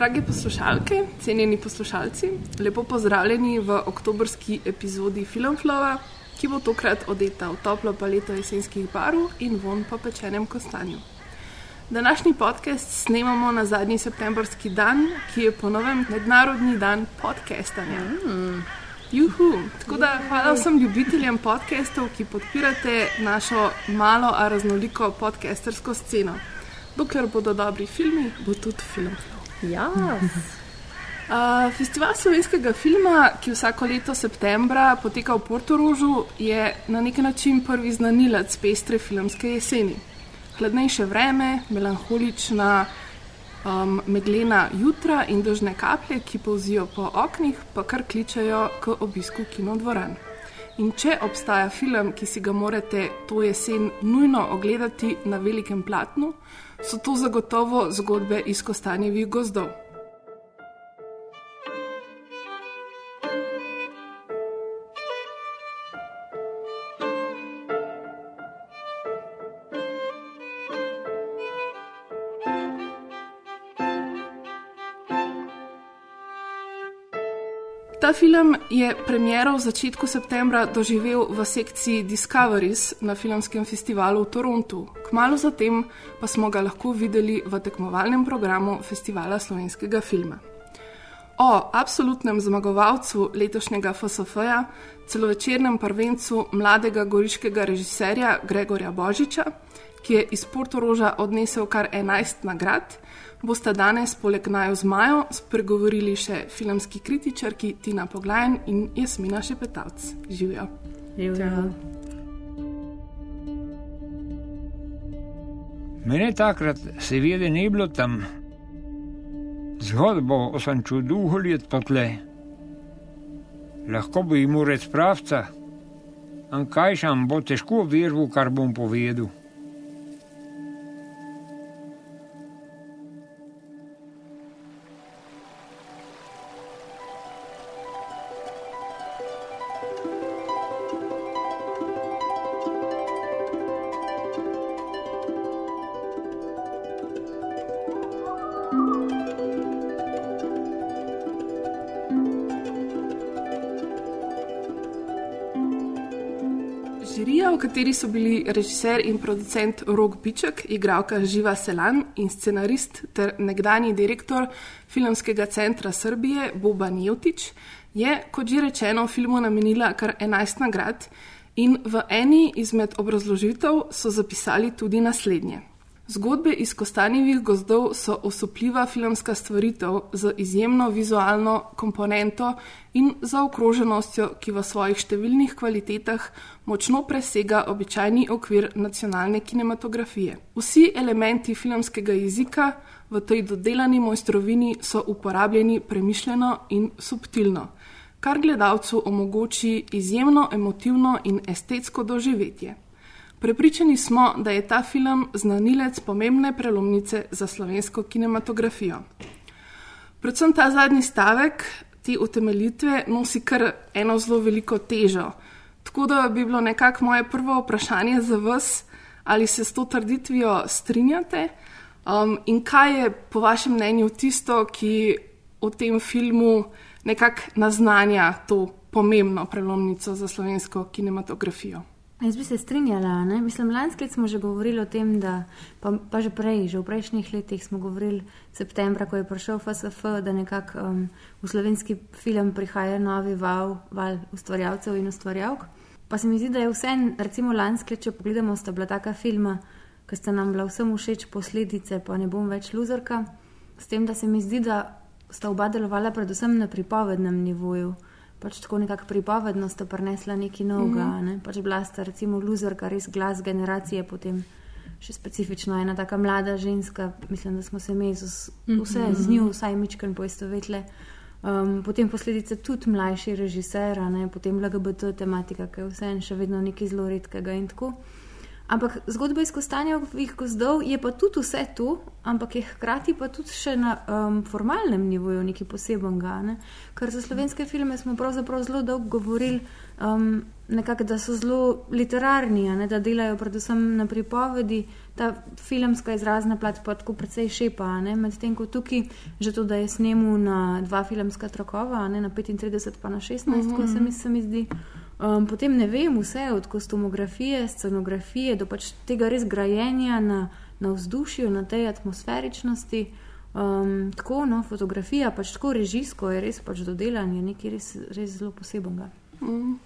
Drage poslušalke, cenjeni poslušalci, lepo pozdravljeni v oktobrski epizodi Filmflowa, ki bo tokrat odeta v toplo paleto jesenskih barv in von po pečenem kostanju. Današnji podcast snemamo na zadnji septembrski dan, ki je ponovem mednarodni dan podcastanja. Juhu. Tako da hvala vsem ljubiteljem podcastov, ki podpirate našo malo, a raznoliko podcastersko sceno. Dokler bodo dobri filmi, bo tudi film. Ja, Uh, Festival slovenskega filma, ki vsako leto septembra poteka v Portorožu, je na nek način prvi znanilec pestre filmske jeseni. Hladnejše vreme, melankolična, um, meglena jutra in dožne kaplje, ki polzijo po oknih, pa kar kličajo k obisku kinodvoran. In če obstaja film, ki si ga morate to jesen nujno ogledati na velikem platnu, so to zagotovo zgodbe iz Kostanjevih gozdov. Ta film je premiero v začetku septembra doživel v sekciji Discoveries na filmskem festivalu v Torontu. Kmalo zatem pa smo ga lahko videli v tekmovalnem programu Festivala slovenskega filma. O absolutnem zmagovalcu letošnjega FSF-ja, celovečernem prvencu mladega goriškega režiserja Gregorja Božiča, ki je iz Portoroža odnesel kar 11 nagrad, bosta danes poleg Naju Zmajo spregovorili še filmski kritičarki Tina Poglajen in Jasmina Šepetavc. Živijo. Mene takrat seveda ni bilo tam. Zgodbo sem čuduh let potle. Lahko bi jim rec pravca, a kaj šam bo težko vervu, kar bom povedal. Kateri so bili režiser in producent Rok Biček, igralka Živa Selan in scenarist ter nekdani direktor Filmskega centra Srbije Boban Jevtič, je, kot že rečeno, filmu namenila kar 11 nagrad in v eni izmed obrazložitev so zapisali tudi naslednje. Zgodbe iz Kostanjevih gozdov so osupljiva filmska stvaritev z izjemno vizualno komponento in zaokroženostjo, ki v svojih številnih kvalitetah močno presega običajni okvir nacionalne kinematografije. Vsi elementi filmskega jezika v tej dodelani mojstrovini so uporabljeni premišljeno in subtilno, kar gledalcu omogoči izjemno emotivno in estetsko doživetje. Prepričani smo, da je ta film znanilec pomembne prelomnice za slovensko kinematografijo. Predvsem ta zadnji stavek te utemeljitve nosi kar eno zelo veliko težo. Tako da bi bilo nekako moje prvo vprašanje za vas, ali se s to trditvijo strinjate um, in kaj je po vašem mnenju tisto, ki v tem filmu nekako naznanja to pomembno prelomnico za slovensko kinematografijo. Jaz bi se strinjala. Ne? Mislim, lansko leto smo že govorili o tem, da pa, pa že prej, že v prejšnjih letih smo govorili, septembra, ko je prišel FSF, da nekako um, v slovenski film prihaja novi val, val ustvarjalcev in ustvarjalk. Pa se mi zdi, da je vse, recimo lansko leto, če pogledamo, sta bila taka filma, ki sta nam bila vsem všeč, posledice, pa ne bom več luzerka. S tem, da se mi zdi, da sta oba delovala predvsem na pripovednem nivoju. Pač tako nekako pripovedno sta prinesla nekaj novega. Mm -hmm. ne? Pač bila sta recimo luzerka, res glas generacije, potem še specifično ena taka mlada ženska. Mislim, da smo se mi z, vse mm -hmm. z njo vsaj mičken poistovetile. Um, potem posledice tudi mlajši režiser, ne? potem LGBT tematika, ki je vseeno še vedno nekaj zelo redkega in tako. Ampak zgodba iz Kostanjevih gozdov je pa tudi vse tu, ampak je hkrati pa tudi še na um, formalnem nivoju nekaj posebenega. Ne? Ker za slovenske filme smo pravzaprav zelo dolgo govorili, um, nekak, da so zelo literarni, ne? da delajo predvsem na pripovedi. Ta filmska izrazna plat pa tako precej šepa, medtem ko tukaj že to, da je snemu na dva filmska trokova, ne? na 35 pa na 16, mm -hmm. ko se mi, se mi zdi. Um, potem ne vem, vse od kostumografije, scenografije do pač tega res grajenja na, na vzdušju, na tej atmosferičnosti. Um, tako, no, fotografija, pač tako režijsko je res pač dodelanje, nekaj res, res zelo posebnega. Mm.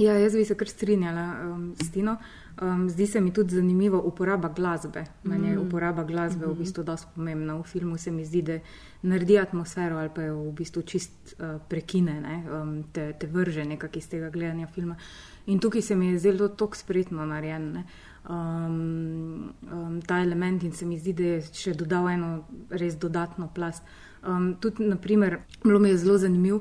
Ja, jaz bi se kar strinjala um, s Tino. Um, zdi se mi tudi zanimiva uporaba glasbe. Mm. Je uporaba glasbe mm -hmm. v bistvu dosti pomembna. V filmu se mi zdi, da naredi atmosfero ali pa jo v bistvu čist uh, prekine, ne? um, te, te vrže nekako iz tega gledanja filma. In tukaj se mi je zelo tako spretno narejen. Um, um, ta element in se mi zdi, da je še dodal eno res dodatno plast. Um, tudi, naprimer, bilo mi je zelo zanimivo,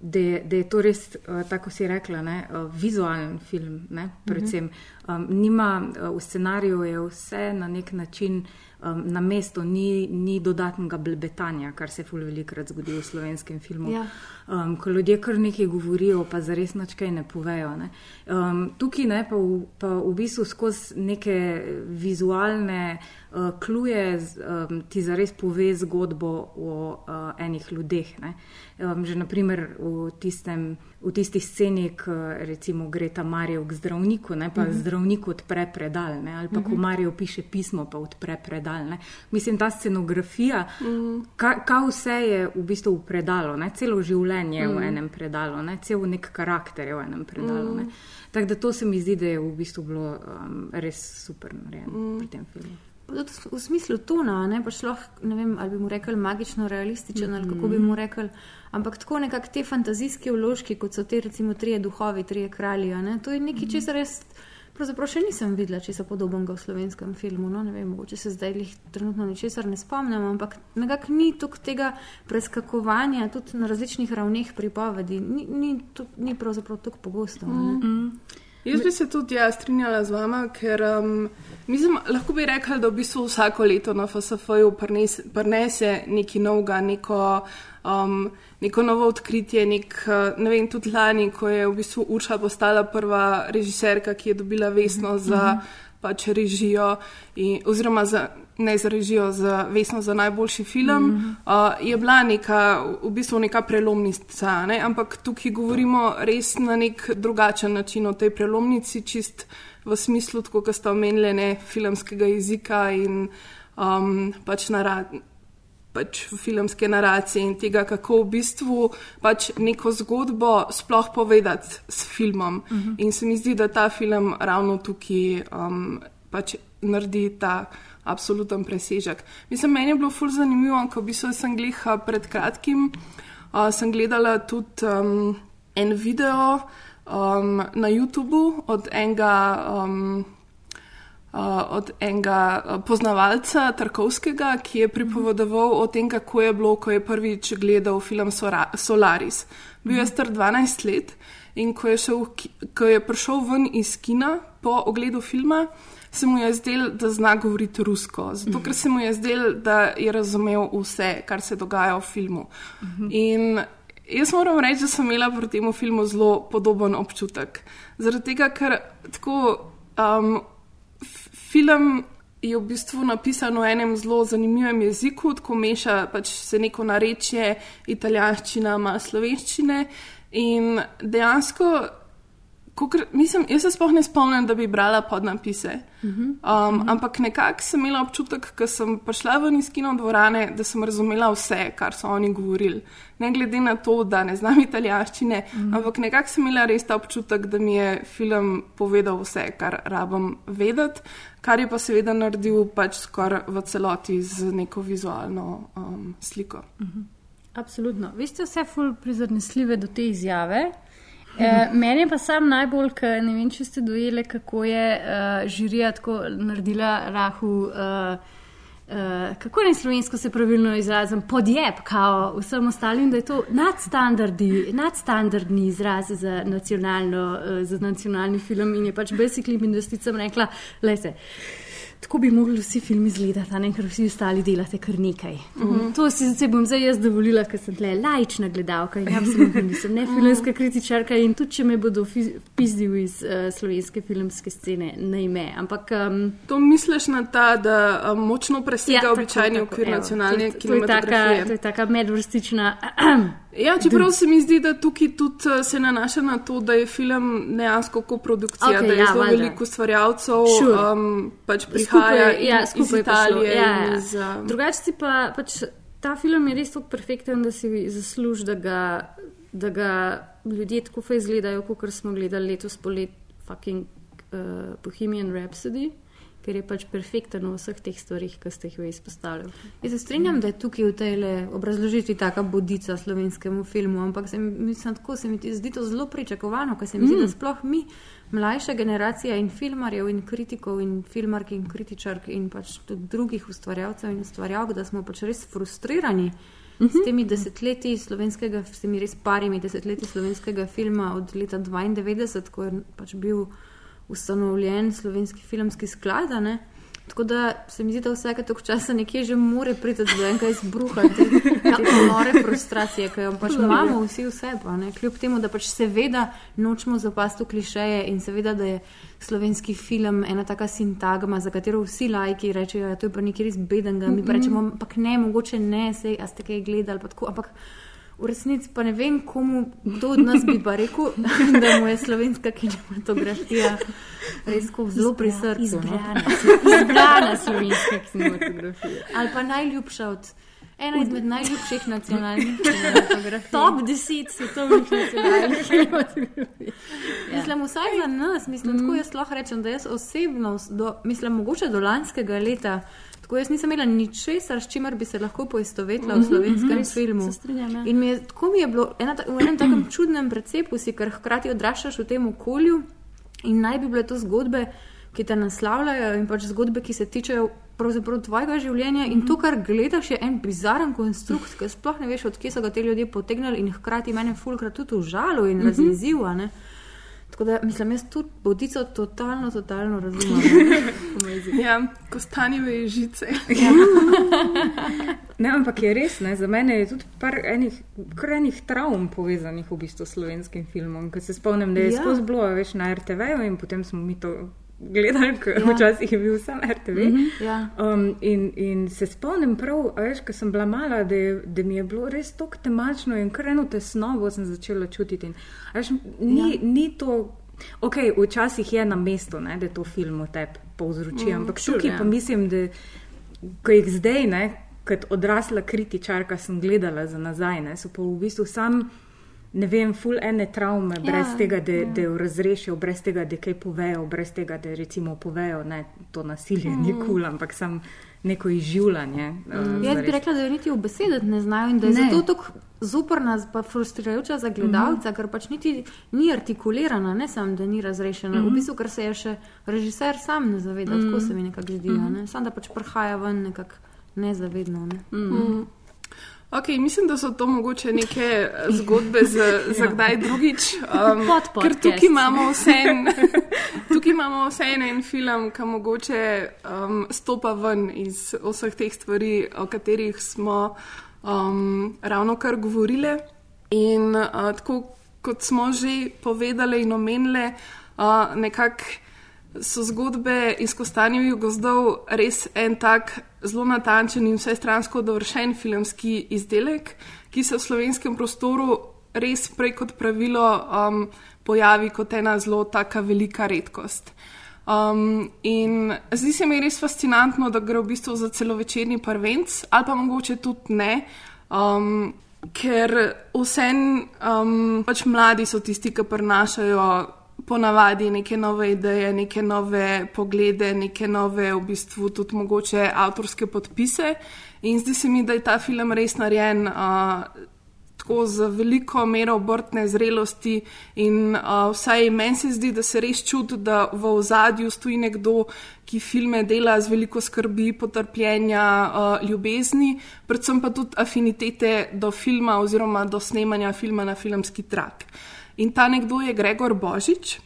da, da je to res, uh, tako si rekla, ne, uh, vizualen film. Ne, predvsem, um, nima, uh, v scenariju je vse na nek način um, na mestu, ni, ni dodatnega blebetanja, kar se fulj velikrat zgodi v slovenskem filmu. Ja. Um, ko ljudje kar nekaj govorijo, pa za res nič kaj ne povejo. Ne. Um, tukaj ne, pa, v, pa v bistvu skozi neke vizualne uh, kluje um, ti zares pove zgodbo o uh, enih ljudeh. Um, že naprimer v, tistem, v tisti sceni, ko recimo gre ta Marijo k zdravniku, ne, pa uh mhm. -huh. zdravnik odpre predal, ne, ali pa uh -huh. ko mhm. Marijo piše pismo, pa odpre predal. Ne. Mislim, ta scenografija, uh mhm. -huh. kaj ka vse je v bistvu v predalu, ne, celo življenje uh -huh. v enem predalu, ne, cel nek karakter je v enem predalu. Uh -huh. Tako da to se mi zdi, da je v bistvu bilo um, res super narejeno uh -huh. pri tem filmu. V smislu tona, ne pa šlo, ne vem, ali bi mu rekel magično realističen, ali kako bi mu rekel, ampak tako nekako te fantazijske vložke, kot so te recimo trije duhovi, trije kralji, ne, to je nekaj, -hmm. česar res pravzaprav še nisem videla, če se podobnega v slovenskem filmu. No, ne vem, mogoče se zdaj jih trenutno ničesar ne spomnim, ampak nekako ni tukaj tega preskakovanja tudi na različnih ravneh pripovedi, ni, ni, ni pravzaprav tako pogosto. Mm -hmm. Jaz bi se tudi ja, strinjala z vama, ker um, mislim, lahko bi rekla, da v bistvu vsako leto na FSF-ju prinese nekaj novega, neko, um, neko novo odkritje. Nek, uh, ne vem, tudi lani, ko je v bistvu Urša postala prva režiserka, ki je dobila vesno za mm -hmm. pač režijo, in, oziroma za ne za režijo, za vesno za najboljši film, mm -hmm. uh, je bila neka, v bistvu neka prelomnica. Ne? Ampak tukaj govorimo res na nek drugačen način o tej prelomnici, čist v smislu, kot ste omenili, ne filmskega jezika in um, pač naradi. Pač filmske naracije in tega, kako v bistvu pač neko zgodbo sploh povedati s filmom. Uh -huh. In se mi zdi, da ta film ravno tukaj um, pač naredi ta absoluten presežek. Mislim, meni je bilo ful zanimivo, ko bi se sem gledala pred kratkim, uh, sem gledala tudi um, en video um, na YouTubu od enega. Um, Uh, od enega poznavalca Tarkovskega, ki je pripovedoval o tem, kako je bilo, ko je prvič gledal film Solaris. Bil je star 12 let in ko je, šel, ko je prišel ven iz kina po ogledu filma, se mu je zdelo, da zna govoriti rusko, zato ker se mu je zdelo, da je razumel vse, kar se dogaja v filmu. In jaz moram reči, da sem imela pri tem filmu zelo podoben občutek. Zaradi tega, ker tako um, film. Je v bistvu napisan v enem zelo zanimivem jeziku, tako meša pač se neko narečje, italijanščina, malo slovenščine. In dejansko Kukr, mislim, jaz se sploh ne spomnim, da bi brala podnapise. Um, uh -huh. um, ampak nekako sem imela občutek, ko sem prišla ven iz kino dvorane, da sem razumela vse, kar so oni govorili. Ne glede na to, da ne znam italijanščine, uh -huh. ampak nekako sem imela res ta občutek, da mi je film povedal vse, kar rabim vedeti, kar je pa seveda naredil pač skoraj v celoti z neko vizualno um, sliko. Uh -huh. Absolutno. Vi ste vse ful prizornesljive do te izjave. E, meni je pa sam najbolj, ker ne vem, če ste dojeli, kako je uh, žirija tako naredila rahu. Uh, Uh, kako naj slovensko se pravilno izrazim, podjeb, kao vsem ostalim, da je to nadstandardni izraz za, uh, za nacionalni film in je pač basically industrijam rekla, le se. Tako bi mogli vsi filmi izgledati, ne ker vsi ostali delate kar nekaj. Uh -huh. To si zdaj bom zdaj jaz dovolila, ker sem tle lajčna gledalka in absolutno nisem ne filmska kritičarka in tudi če me bodo pizdili iz uh, slovenske filmske scene, naj me. Ampak. Um, to misliš na ta, da um, močno presega ja, običajni okvir nacionalne kinematografije? To je taka medvrstična. Ja, čeprav se mi zdi, da tukaj tudi eh, se nanaša na to, da je film dejansko koprodukcija, okay, da je ja, zelo veliko ustvarjalcev, sure. um, pač prihaja skupaj, ja, skupaj iz Italije. Ja, ja. Iz, um... Drugače pa pač ta film je res tako perfekten, da si zasluži, da ga, da ga ljudje tako fej izgledajo, kot smo gledali letos polet, fucking uh, Bohemian Rhapsody ker je pač perfekten v vseh teh stvarih, ki ste jih izpostavili. Jaz se strinjam, da je tukaj v tej obrazložitvi taka bodica slovenskemu filmu, ampak se mi, mislim, tako, se mi zdi to zelo pričakovano, ker se mi mm. zdi, da mm. sploh mi, mlajša generacija in filmarjev in kritikov in filmark in kritičark in pač tudi drugih ustvarjalcev in ustvarjalk, da smo pač res frustrirani. Mm -hmm. S temi desetletji slovenskega, s temi res parimi desetletji slovenskega filma od leta 92, ko je pač bil ustanovljen slovenski filmski sklad. Tako da se mi zdi, da vsake toliko časa nekje že more priti do enega izbruha, te, te nore frustracije, ki jo pač imamo vsi vse. Pa, Kljub temu, da pač seveda nočemo zapasti v klišeje in seveda, da je slovenski film ena taka sintagma, za katero vsi lajki rečejo, da ja, je to nekaj res bedenga. Mi pa rečemo, ampak ne, mogoče ne, sej, a ste kaj gledali. Ampak V resnici pa ne vem, komu, kdo od nas bi pa rekel, da mu je slovenska kinematografija res zelo pri srcu. Izbrana, izbrana slovenska kinematografija. Ali pa najljubša od. Ena izmed najljubših nacionalnih kinematografij. Top 10 svetovnih nacionalnih kinematografij. Ja. Mislim, vsaj za nas, mislim, mm. tako jaz lahko rečem, da jaz osebno, do, mislim, mogoče do lanskega leta. Tako jaz nisem imela ničesar, s čimer bi se lahko poistovetila v mhm, slovenskem mm -hmm, filmu. Strinjam, ja. In je, tako mi je bilo ena, v enem takem čudnem precepu, si, ker hkrati odraščaš v tem okolju in naj bi bile to zgodbe, ki te naslavljajo in pač zgodbe, ki se tičejo pravzaprav tvojega življenja. In to, kar gledaš, je en bizaren konstrukt, ker sploh ne veš, odkje so ga te ljudje potegnili in hkrati mene fulkrat tudi užalo in mm -hmm. Tako da mislim, jaz tudi bodico totalno, totalno razumem. ja, ko stanjeve žice. ja. ne, ampak je res, ne, za mene je tudi par enih, enih travm povezanih v bistvu s slovenskim filmom. Ker se spomnim, da je ja. skozi bilo več na RTV-ju in potem smo mi to gledali, ker ja. včasih je bil sam RTV. Mm -hmm, ja. um, in, in se spomnim prav, veš, ko sem bila mala, da, da mi je bilo res tako temačno in kar eno tesnobo sem začela čutiti. In, veš, ni, ja. ni to. Ok, včasih je na mestu, ne, da to film v tebi povzroči, mm, ampak sure, tukaj ja. pa mislim, da ko jih zdaj, ne, kot odrasla kritičarka, sem gledala za nazaj, ne, so pa v bistvu sam ne vem, full ene travme, ja, brez tega, da, ja. da jo razrešijo, brez tega, da kaj povejo, brez tega, da recimo povejo, da to nasilje mm. ni kul, cool, ampak sem neko izživljanje. Mm. Uh, Jaz bi rekla, da jo niti v besedah ne znajo in da je ne. zato tako zoprna, pa frustrirajoča za gledalca, mm. ker pač niti ni artikulirana, ne samo, da ni razrešena. Mm. V bistvu, ker se je še režiser sam ne zaveda, mm. tako se mi nekako zdi, mm. ne? samo da pač prhaja ven nekako nezavedno. Ne? Mm. Mm. Okay, mislim, da so to mogoče neke eh, zgodbe za, za ja. kdaj drugič. Um, ker tukaj imamo vse en, tukaj imamo vse en, en film, ki mogoče um, stopa ven iz vseh teh stvari, o katerih smo um, ravno kar govorili. In uh, tako kot smo že povedali in omenili, uh, nekako so zgodbe iz Kostanjevih gozdov res en tak zelo natančen in vsestransko dovršen filmski izdelek, ki se v slovenskem prostoru res prej kot pravilo um, pojavi kot ena zelo taka velika redkost. Um, in zdi se mi res fascinantno, da gre v bistvu za celovečerni prvenc, ali pa mogoče tudi ne, um, ker vsem um, pač mladi so tisti, ki prenašajo ponavadi neke nove ideje, neke nove poglede, neke nove, v bistvu tudi mogoče avtorske podpise. In zdi se mi, da je ta film res narejen uh, tako z veliko mero obrtne zrelosti. In uh, vsaj meni se zdi, da se res čuti, da v ozadju stoji nekdo, ki filme dela z veliko skrbi, potrpljenja, uh, ljubezni, predvsem pa tudi afinitete do filma oziroma do snemanja filma na filmski trak. In ta nekdo je Gregor Božič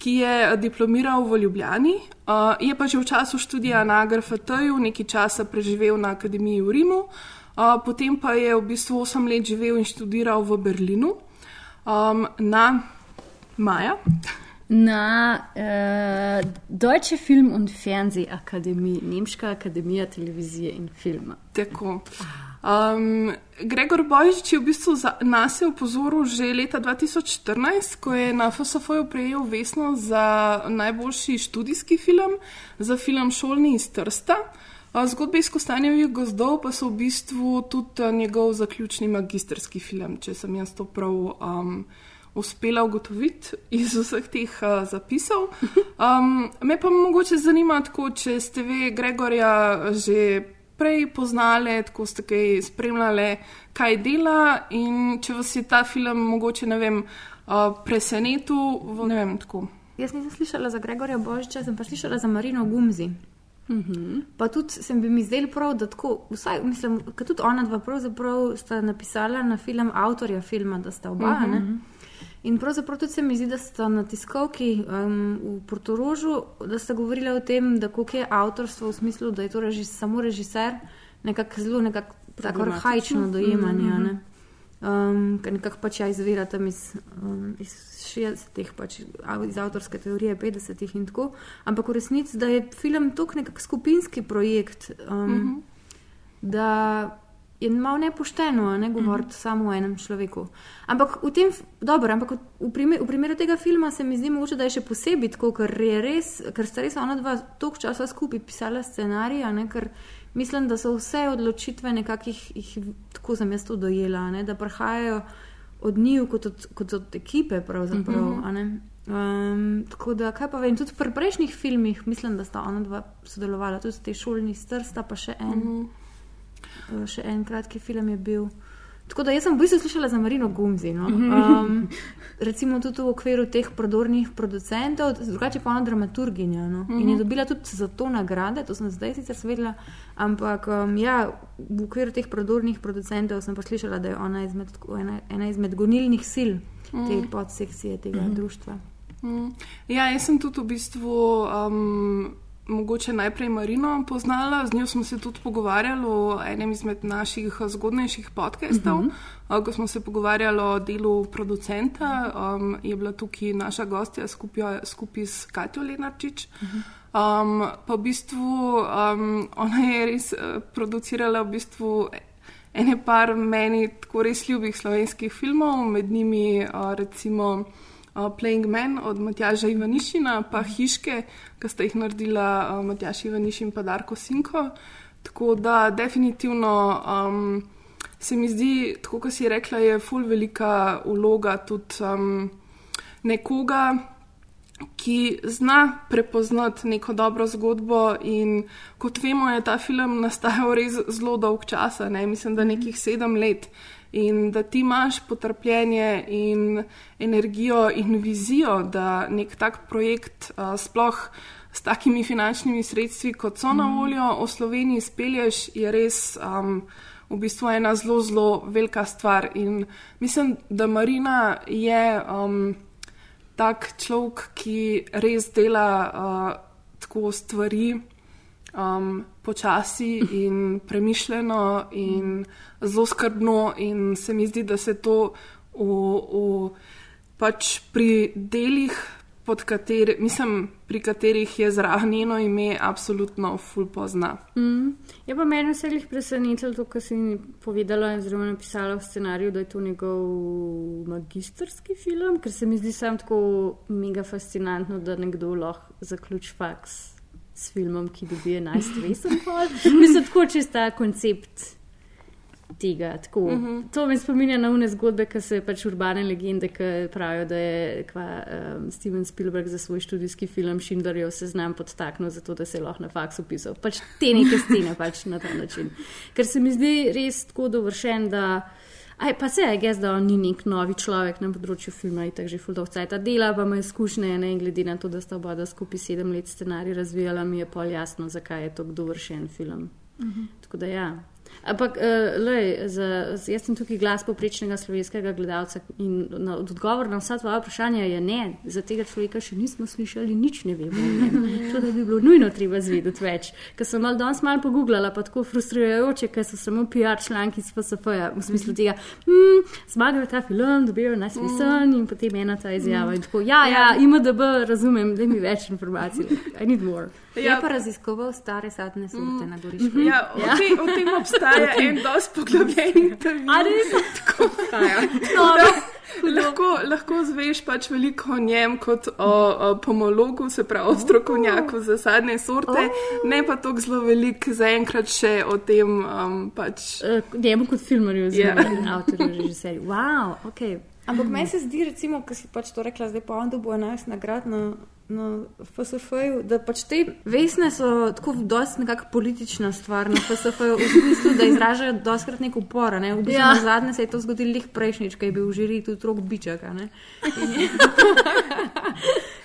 ki je diplomiral v Ljubljani, uh, je pa že v času študija na GRFT-ju nekaj časa preživel na akademiji v Rimu, uh, potem pa je v bistvu 8 let živel in študiral v Berlinu um, na Maja. Na uh, Deutsche Film- und Fernsehakademie, Nemška akademija televizije in filma. Tako. Um, Gregor Božič je v bistvu nas je upozoril že leta 2014, ko je na FSF-ju prejel vesno za najboljši študijski film, za film Šolni iz Trsta. Zgodbe iz Kostanjevih gozdov pa so v bistvu tudi njegov zaključni magistrski film, če sem jaz to prav um, uspela ugotoviti iz vseh teh uh, zapisov. Um, me pa mogoče zanima, tako, če ste vi Gregorja že prej poznali, tako ste kaj spremljali, kaj dela in če vas je ta film mogoče ne vem, uh, presenetil. Ne vem, tako. Jaz nisem slišala za Gregorja Božiča, sem pa slišala za Marino Gumzi. Uh -huh. Pa tudi se bi mi zdel prav, da tako, vsaj, mislim, da tudi ona dva pravzaprav sta napisala na film avtorja filma, da sta oba. Uh -huh. In pravzaprav tudi se mi zdi, da sta na tiskovki um, v Portorožu, da sta govorila o tem, da koliko je avtorstvo v smislu, da je to režis, samo režiser, nekako zelo nekako tako arhajično dojemanje. Mm -hmm. Um, ker nekako pač ja izvira tam iz, um, iz 60-ih, pač iz avtorske teorije 50-ih in tako. Ampak v resnici, da je film tok nekak skupinski projekt, um, mm -hmm. da je malo nepošteno, ne govoriti mm -hmm. samo o enem človeku. Ampak v tem, dobro, ampak v, primer, v primeru tega filma se mi zdi mogoče, da je še posebej tako, ker, res, ker sta res ona dva toliko časa skupaj pisala scenarija, ne, ker mislim, da so vse odločitve nekakih, jih, tako sem jaz to dojela, ne, da prihajajo od njih kot, kot od ekipe. Mm -hmm. um, tako da, kaj pa vem, tudi pri prejšnjih filmih mislim, da sta ona dva sodelovala, tudi te šolni strsta, pa še en. Mm -hmm. Eh, še en kratki film je bil. Tako da jaz sem v bistvu slišala za Marino Gumzi. No? Um, recimo tudi v okviru teh prodornih producentov, drugače pa ona dramaturginja. No? In je mhm. dobila tudi za to nagrade, to sem zdaj sicer svedla, ampak um, ja, v okviru teh prodornih producentov sem pa slišala, da je ona izmed, ena, ena izmed gonilnih sil te mhm. podsekcije tega društva. Ja, jaz sem tudi v bistvu. Um, mogoče najprej Marino poznala, z njo smo se tudi pogovarjali o enem izmed naših zgodnejših podcastov. Uh -huh. uh, ko smo se pogovarjali o delu producenta, um, je bila tukaj naša gostja skupaj, skupaj s Katjo Lenarčič. Uh -huh. um, pa v bistvu um, ona je res uh, producirala v bistvu ene par meni tako res ljubih slovenskih filmov, med njimi uh, recimo uh, Playing Man od Matjaža Ivanišina, pa Hiške, ki sta jih naredila uh, Matjaš Ivaniš in pa Darko Sinko. Tako da definitivno um, se mi zdi, tako kot si rekla, je ful velika vloga tudi um, nekoga. Ki zna prepoznati neko dobro zgodbo, in kot vemo, je ta film nastajal res zelo dolg čas, ne? mislim, da nekih sedem let in da ti imaš potrpljenje in energijo in vizijo, da nek tak projekt uh, sploh s takimi finančnimi sredstvi, kot so na mhm. voljo v Sloveniji, spelješ, je res um, v bistvu ena zelo, zelo velika stvar. In mislim, da Marina je um, tak človek, ki res dela uh, tako stvari um, počasi in premišljeno in zelo skrbno, in se mi zdi, da se to v, v, pač pri delih, kateri, mislim, pri katerih je zraven njeno ime, absolutno ful pozna. Mm. Je pa meni vse jih presenetilo to, kar si povedala in zelo napisala v scenariju, da je to njegov magistrski film, ker se mi zdi sam tako mega fascinantno, da nekdo lahko zaključi faks s filmom, ki dobi 11 vesen pol. Mislim, tako čista koncept tega. Tako, uh -huh. To me spominja na une zgodbe, ki se pač urbane legende, ki pravijo, da je kva, um, Steven Spielberg za svoj študijski film Schindlerjev seznam podtaknil, zato da se je lahko na faksu pisal. Pač te neke scene pač na ta način. Ker se mi zdi res tako dovršen, da. Aj, pa se jaz, da on ni nek novi človek na področju filma, in tako že fuldovca. Ta dela pa ima izkušnje, ne, in glede na to, da sta oba skupaj sedem let scenarij razvijala, mi je pol jasno, zakaj je to dovršen film. Uh -huh. Tako da ja. Ampak, uh, lej, za, jaz sem tukaj glas poprečnega slovenskega gledalca in na, odgovor na vsa tvoja vprašanja je ne. Za tega človeka še nismo slišali, nič ne vemo. To bi bilo nujno treba zvedeti več. Ker sem mal danes malo pogooglala, pa tako frustrirajoče, ker so samo PR članki iz FSF-ja v smislu tega, hm, zmagajo ta film, dobijo nas misel in potem ena ta izjava. In tako, ja, ja, ima da b, razumem, da mi več informacij. I need more. Ja. Je pa raziskoval stare sadne sorte mm. na gorišču. Ja, ja. O tem obstaja en dosti poglobljen intervju. Ali je to tako? Ja. No, lahko, lahko zveš pač veliko o njem kot o, o pomologu, se pravi o strokovnjaku za sadne sorte, oh. ne pa tako zelo velik zaenkrat še o tem. Um, pač. uh, njemu kot filmarju, oziroma yeah. avtorju, režiserju. Wow, okay. Ampak meni se zdi, recimo, ker si pač to rekla, zdaj pa on dobo 11 nagrad na na FSF-ju, da pač te vesne so tako dosti nekakšna politična stvar na FSF-ju, v smislu, da izražajo doskrat nek upor. Ne? V bistvu ja. na zadnje se je to zgodilo lih prejšnjič, kaj je bil v žiri tudi rok bičaka.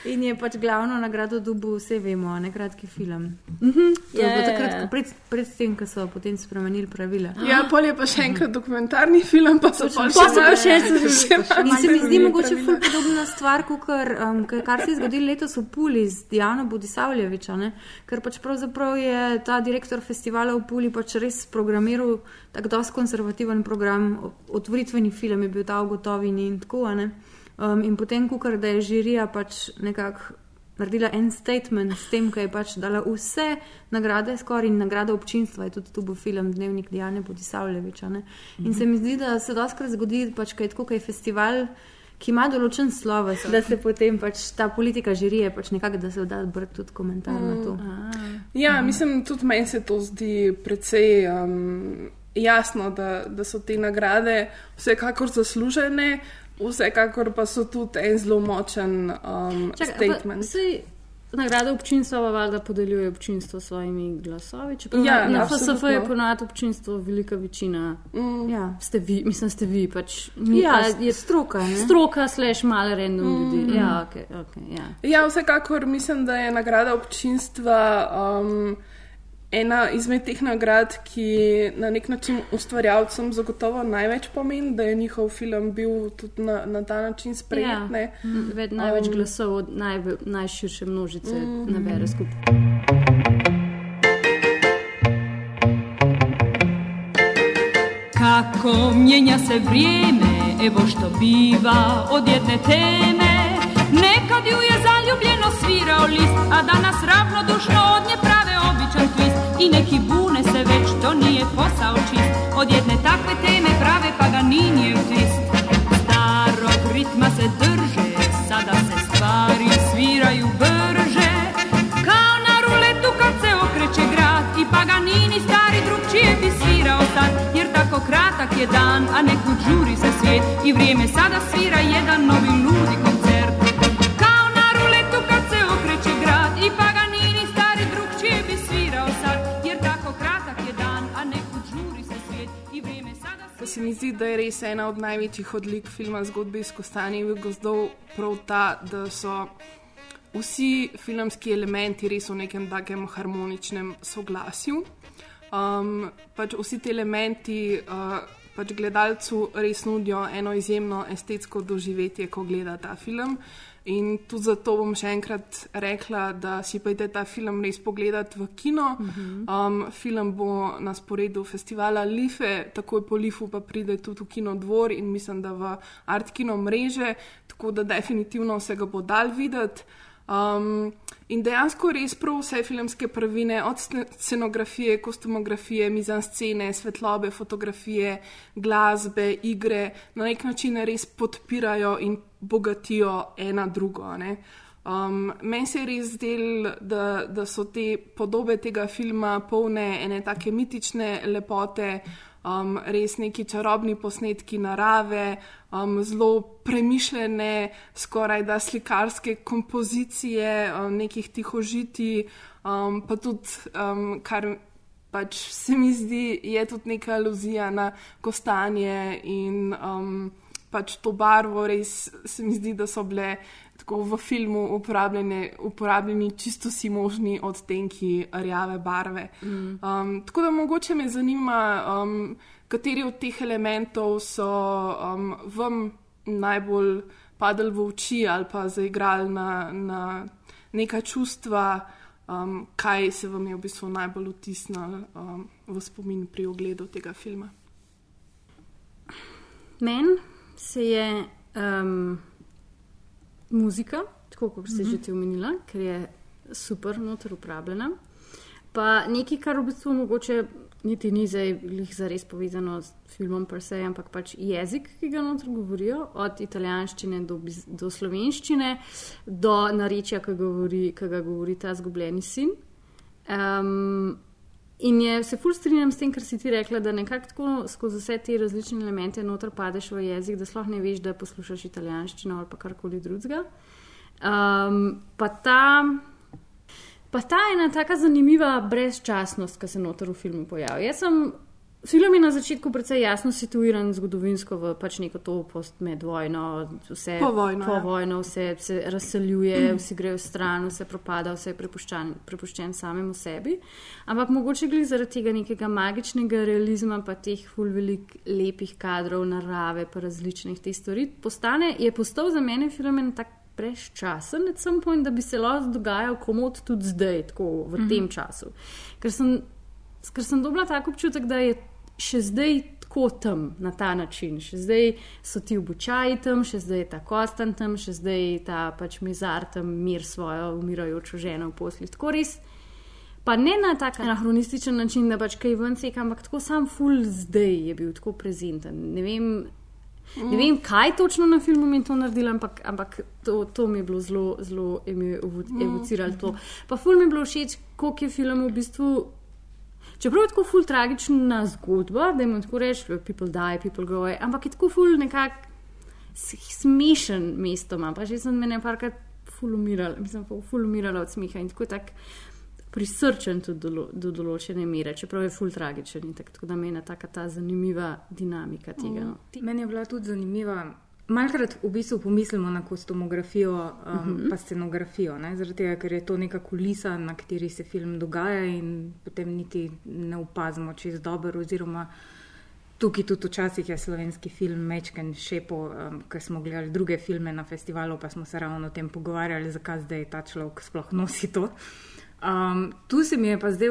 In je pač glavno nagrado dobil, vse vemo, ne kratki film. Mm -hmm. To je bilo ja, takrat, ja, ja. pred, pred tem, ko so potem spremenili pravila. Ja, pol je pa še enkrat dokumentarni film, pa so pa še še še še. In se mi zdi mogoče podobna stvar, kot kar, um, kar se je zgodilo letos v Puli z Diano Budisavljeviča, ne? ker pač pravzaprav je ta direktor festivala v Puli pač res programiral tako dosti konservativen program, otvoritveni film je bil ta ugotovini in tako. Um, in potem, ko je žirija pač nekako naredila en statement s tem, da je pač dala vse nagrade, skoraj in nagrade občinstva, je tudi tu bil film Dnevnik Dijane Podisavljeviča. In mm -hmm. se mi zdi, da se doskrat zgodi, pač, kaj je tako, kaj je festival. Ki ima določen sloves, da se potem pač ta politika žirije, pač nekako, da se da brati tudi komentar mm. na to. Ja, mm. mislim, tudi meni se to zdi precej um, jasno, da, da so te nagrade vsekakor zaslužene. Vsekakor pa so tudi en zelo močen um, Čakaj, statement. Nagrade občinstva pa valjda podeljuje občinstvo s svojimi glasovi. Ja, na FSF je ponad občinstvo velika večina. Mm. Ja, ste vi, mislim, ste vi pač. Ja, je stroka. Ne? Stroka, slash, malo random mm. ljudi. Ja, okay, okay, ja. ja, vsekakor mislim, da je nagrada občinstva. Um, ena izmed teh nagrad, ki na nek način ustvarjalcem zagotovo največ pomeni, da je njihov film bil tudi na, na ta način sprejet. Ja, ved, največ um, glasov od naj, najširše množice mm, nabere skupaj. Kako mijenja se vrijeme, evo što biva od jedne teme. Nekad ju je zaljubljeno svirao list, a danas ravnodušno od nje twist i neki bune se već, to nije posao čist. Od jedne takve teme prave pa ga nije twist. Starog ritma se drže, sada se stvari sviraju brže. Kao na ruletu kad se okreće grad i Paganini stari drugčije bi svirao sad. Jer tako kratak je dan, a neku žuri se svijet i vrijeme sada svira jedan novi ludi se mi zdi, da je res ena od največjih odlik filma zgodbe iz Kostanjevih gozdov prav ta, da so vsi filmski elementi res v nekem takem harmoničnem soglasju. Um, pač vsi ti elementi uh, pač gledalcu res nudijo eno izjemno estetsko doživetje, ko gleda ta film. In tudi zato bom še enkrat rekla, da si pojete ta film res pogledati v kino. Um, film bo na sporedu festivala Life, takoj po Lifu pa pride tudi v kino dvor in mislim, da v Art Kino mreže, tako da definitivno se ga bo dal videti. Um, in dejansko res prav vse filmske prvine, od scenografije, kostumografije, mizanscene, svetlobe, fotografije, glasbe, igre, na nek način res podpirajo in bogatijo ena drugo. Um, Meni se je res zdel, da, da so te podobe tega filma polne ene take mitične lepote. Um, res neki čarobni posnetki narave, um, zelo premišljene, skoraj da slikarske kompozicije, um, nekih tihožiti, um, pa tudi um, kar. Pač se mi zdi, da je tudi neka aluzija na kostanje in um, pač to barvo, res se mi zdi, da so bile tako v filmu uporabljeni čisto vsi možni odtenki rjave barve. Mm. Um, tako da mogoče me zanima, um, kateri od teh elementov so um, vam najbolj padli v oči ali pa zaigrali na, na neka čustva, um, kaj se vam je v bistvu najbolj vtisnilo um, v spomin pri ogledu tega filma. Meni se je. Um, muzika, tako kot ste mm -hmm. že ti omenila, ker je super, noter uporabljena. Pa nekaj, kar v bistvu mogoče niti ni zdaj za res povezano s filmom, se, ampak pač jezik, ki ga noter govorijo, od italijanščine do, do slovenščine, do narečja, ki, govori, ki ga govori ta zgubljeni sin. Um, In je, se ful strinjam s tem, kar si ti rekla, da nekako tako skozi vse te različne elemente noter padeš v jezik, da sploh ne veš, da poslušaš italijanščino ali pa karkoli drugega. Um, pa ta. Pa ta ena tako zanimiva brezčasnost, ki se noter v filmu pojavlja. Jaz sem Film je na začetku precej jasno situiran zgodovinsko v pač neko to postmedvojno, vse po vojno, po ja. vojno vse se razseljuje, mm. vsi grejo stran, vse propada, vse je prepuščen, prepuščen samemu sebi. Ampak mogoče gre zaradi tega nekega magičnega realizma, pa teh ful velik lepih kadrov, narave, pa različnih teh stvari. Postane, je postal za mene film en tak prečasen, point, da bi se lahko dogajal komod tudi zdaj, tako v mm -hmm. tem času. Ker sem, ker sem dobila tako občutek, da je še zdaj tako tam na ta način, še zdaj so ti obučaji tam, še zdaj je ta kostan tam, še zdaj je ta pač mizar tam mir svojo umirajočo ženo v poslih. Tako res. Pa ne na tak anahronističen način, da pač kaj ven seka, ampak tako sam full zdaj je bil tako prezenten. Ne vem, mm. ne vem kaj točno na filmu mi je to naredilo, ampak, ampak to, to mi je bilo zelo, zelo evociralo mm. to. Pa full mi je bilo všeč, koliko je film v bistvu Čeprav je tako ful tragična zgodba, da jim tako rečeš, people die, people go away, ampak je tako ful nekako smešen mestom, pa že sem mene parkrat ful umirala, mislim, ful umirala od smeha in tako tak prisrčen tudi do, do določene mere, čeprav je ful tragičen in tako da meni je taka ta zanimiva dinamika tega. No. Meni je bila tudi zanimiva. Malkrat v bistvu pomislimo na kostumografijo, um, uh mhm. -huh. pa scenografijo, zaradi tega, ker je to neka kulisa, na kateri se film dogaja in potem niti ne opazimo čez dobro. Oziroma, tukaj tudi včasih je slovenski film Mečken Šepo, um, ker smo gledali druge filme na festivalu, pa smo se ravno o tem pogovarjali, zakaj zdaj ta človek sploh nosi to. Um, tu se mi je pa zdaj.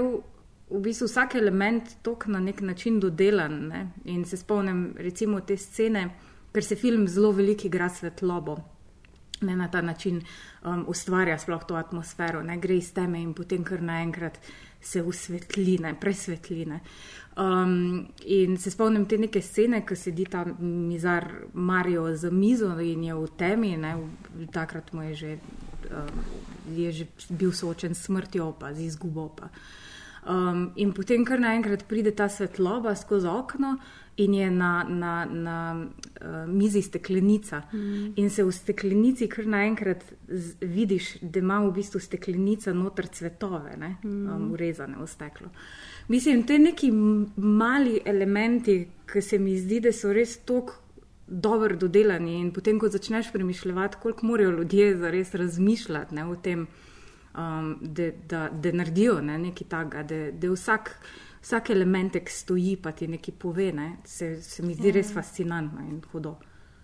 V bistvu vsak element tok na nek način dodelan. Ne? In se spomnim, recimo, te scene, ker se film zelo veliko igra svetlobo. Ne na ta način um, ustvarja sploh to atmosfero, ne gre iz teme in potem kar naenkrat se usvetline, presvetline. Um, in se spomnim te neke scene, ko sedi ta mizar Marijo za mizo in je v temi, ne, takrat mu je že, um, je že bil soočen s smrtjo, pa z izgubo. Pa. Um, in potem kar naenkrat pride ta svetloba skozi okno in je na, na, na uh, mizi steklenica. Mm. In se v steklenici kar naenkrat vidiš, da ima v bistvu steklenica noter cvetove, ne, mm. um, urezane v steklo. Mislim, te neki mali elementi, ki se mi zdi, da so res tako dobro dodelani. In potem, ko začneš premišljati, koliko morajo ljudje zares razmišljati ne, o tem, um, da, naredijo ne, nekaj takega, da vsak vsak elementek stoji, pa ti nekaj pove. Ne? Se, se mi zdi res ja. fascinantno in hudo.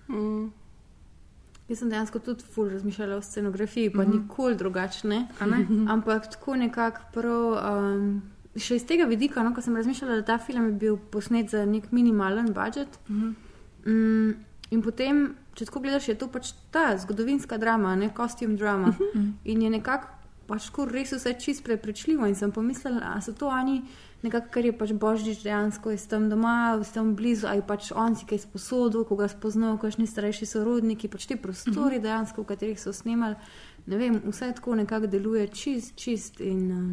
Mm. Jaz sem dejansko tudi ful razmišljala o scenografiji, pa mm -hmm. nikoli drugačne. Ampak tako nekako prav. Um, Še iz tega vidika, no, ko sem razmišljala, da ta film je bil posnet za nek minimalen budžet. Mm -hmm. mm, in potem, če tako gledaš, je to pač ta zgodovinska drama, ne kostum drama. Mm -hmm. In je nekako pač res vse čist prepričljivo. In sem pomislila, da so to oni nekako, ker je pač božič dejansko iz tam doma, iz tam blizu, ali pač on si kaj sposodil, ko ga spoznal, kakšni starejši sorodniki, pač ti prostori mhm. dejansko, v katerih so snimali. Ne vem, vse tako nekako deluje čist, čist. In, um,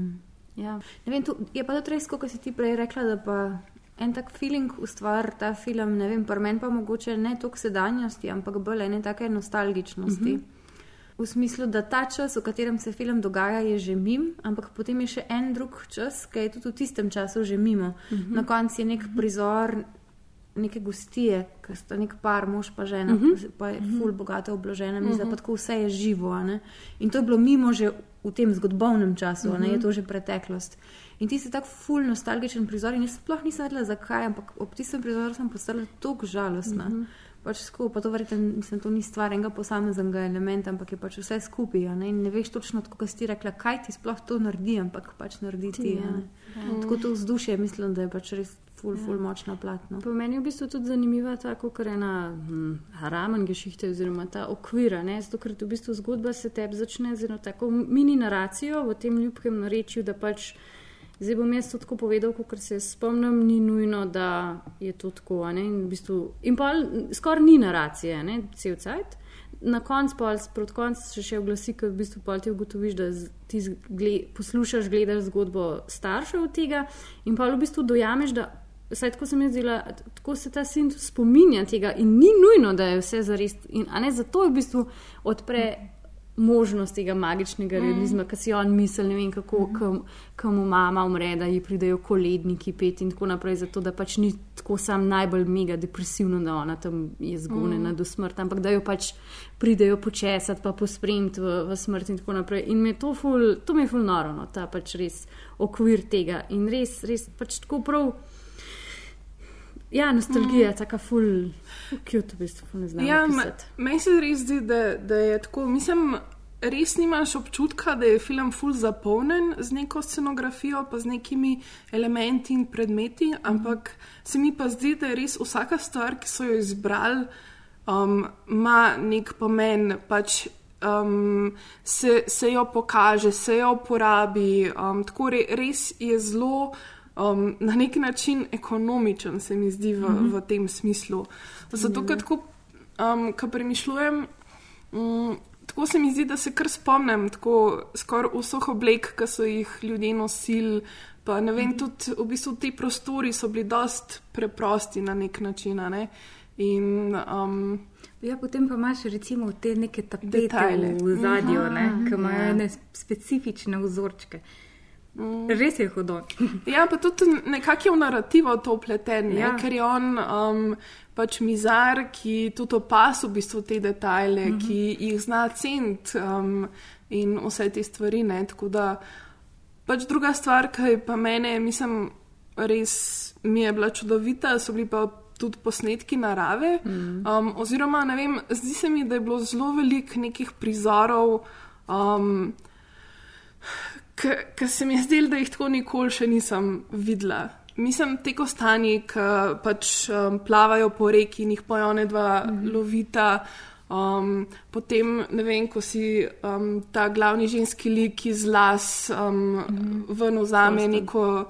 ja. vem, tu, je pa to res, kot si ti prej rekla, da pa en tak feeling ustvari ta film, ne vem, pri meni pa mogoče ne toliko sedanjosti, ampak bolj ene take nostalgičnosti. Mm -hmm. V smislu, da ta čas, v katerem se film dogaja, je že mim, ampak potem je še en drug čas, ki je tudi v tistem času že mimo. Mm -hmm. Na koncu je nek prizor neke gostije, ki sta nek par, mož pa žena, uh -huh. pa je ful bogato obložena, mi uh -huh. pa tako vse je živo. In to je bilo mimo že v tem zgodovnem času, uh -huh. je to že preteklost. In ti si tako ful nostalgičen prizor in jaz sploh nisem vedela, zakaj, ampak ob tistem prizoru sem postala tako žalostna. Uh -huh. Pač skupaj, pa to verjete, mislim, to ni stvar enega posameznega elementa, ampak je pač vse skupaj. Ne? ne veš točno, kako si ti rekla, kaj ti sploh to naredi, ampak pač naredi ti. Ja. Ja. Tako to vzdušje, mislim, da je pač res ful, ja. ful močna platna. Po meni je v bistvu tudi zanimiva ta, kot je ena hm, ramen gešihte, oziroma ta okvir. Zato, ker v bistvu zgodba se tebi začne z eno tako mini naracijo v tem ljubkem narečju, da pač. Zdaj bom jaz to tako povedal, kot se spomnim, ni nujno, da je to tako. In, v bistvu, in pa skoraj ni naracije, ne? cel cajt. Na koncu, proti koncu, se še oglasi, ker v bistvu ti ugotoviš, da ti gled, poslušaš, gledaš zgodbo staršev od tega in pa v bistvu dojameš, da Saj tako sem jaz zdela, tako se ta sin spominja tega in ni nujno, da je vse zares. In, ne, zato je v bistvu odpre možnost tega magičnega realizma, mm. ki si on misli, ne vem kako, mm. kam mu mama umre, da ji pridejo koledniki pet in tako naprej, zato da pač ni tako sam najbolj mega depresivno, da ona tam je zgonjena mm. do smrti, ampak da jo pač pridejo počesati, pa pospremiti v, v smrt in tako naprej. In me to, ful, to me je ful noro, no, ta pač res okvir tega in res, res pač tako prav. Ja, nostalgija, mm. tako ful, ki jo v bistvu ne znam. Ja, meni se res zdi, da, da je tako. Mislim, res nimaš občutka, da je film ful zapolnjen z neko scenografijo, pa z nekimi elementi in predmeti, mm. ampak se mi pa zdi, da je res vsaka stvar, ki so jo izbrali, um, ima nek pomen. Pač, Um, se, se jo pokaže, se jo uporabi. Um, tako re, res je zelo um, na nek način ekonomičen, se mi zdi v, mm -hmm. v tem smislu. Zato, ker tako, um, ko premišljujem, um, tako se mi zdi, da se kar spomnim, tako skoraj vseh oblek, ki so jih ljudje nosili. Pa ne vem, tudi v bistvu ti prostori so bili dost preprosti na nek način. Ne? In, um, ja, potem pa imaš recimo te neke tapete v zadju, ki imajo ja. specifične vzorčke. Mm. Res je hudo. ja, pa tudi nekako je v narativo to upleten, ja. ker je on um, pač mizar, ki tudi opasa v bistvu te detajle, mm -hmm. ki jih zna ceniti um, in vse te stvari. Ne? Tako da pač druga stvar, ki pa mene, mislim, res mi je bila čudovita, so bili pa. Tudi posnetki narave. Mm. Um, oziroma, ne vem, zdi se mi, da je bilo zelo veliko nekih prizorov, um, ki se mi je zdelo, da jih tako nikoli še nisem videla. Mislim, te kostani, ki pač um, plavajo po reki in jih pojone dva mm -hmm. lovita. Um, potem, ne vem, ko si um, ta glavni ženski lik iz las um, mm -hmm. ven vzame neko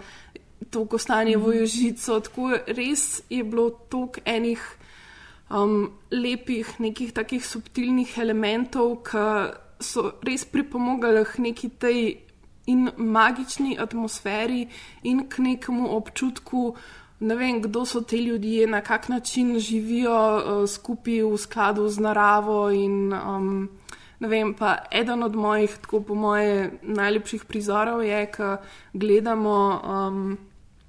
to kostanje mm -hmm. vojožico. Tako res je bilo toliko enih um, lepih, nekih takih subtilnih elementov, ki so res pripomogli k neki tej in magični atmosferi in k nekemu občutku, ne vem, kdo so ti ljudje, na kak način živijo uh, skupaj v skladu z naravo. In, um, ne vem, pa eden od mojih, tako po moje, najlepših prizorov je, ko gledamo um,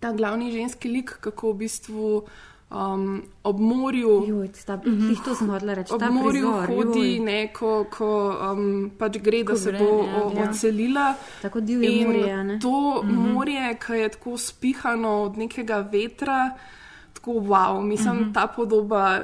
ta glavni ženski lik, kako v bistvu um, ob morju. Juj, sta, mm -hmm. To sem hodila reči. Ob morju prizor, hodi juj. neko, ko um, pač gre, da ko se gre, bo ja, ja. odselila. Tako divje morje. Ne? To mm -hmm. morje, ki je tako spihano od nekega vetra, tako wow, mislim, mm -hmm. ta podoba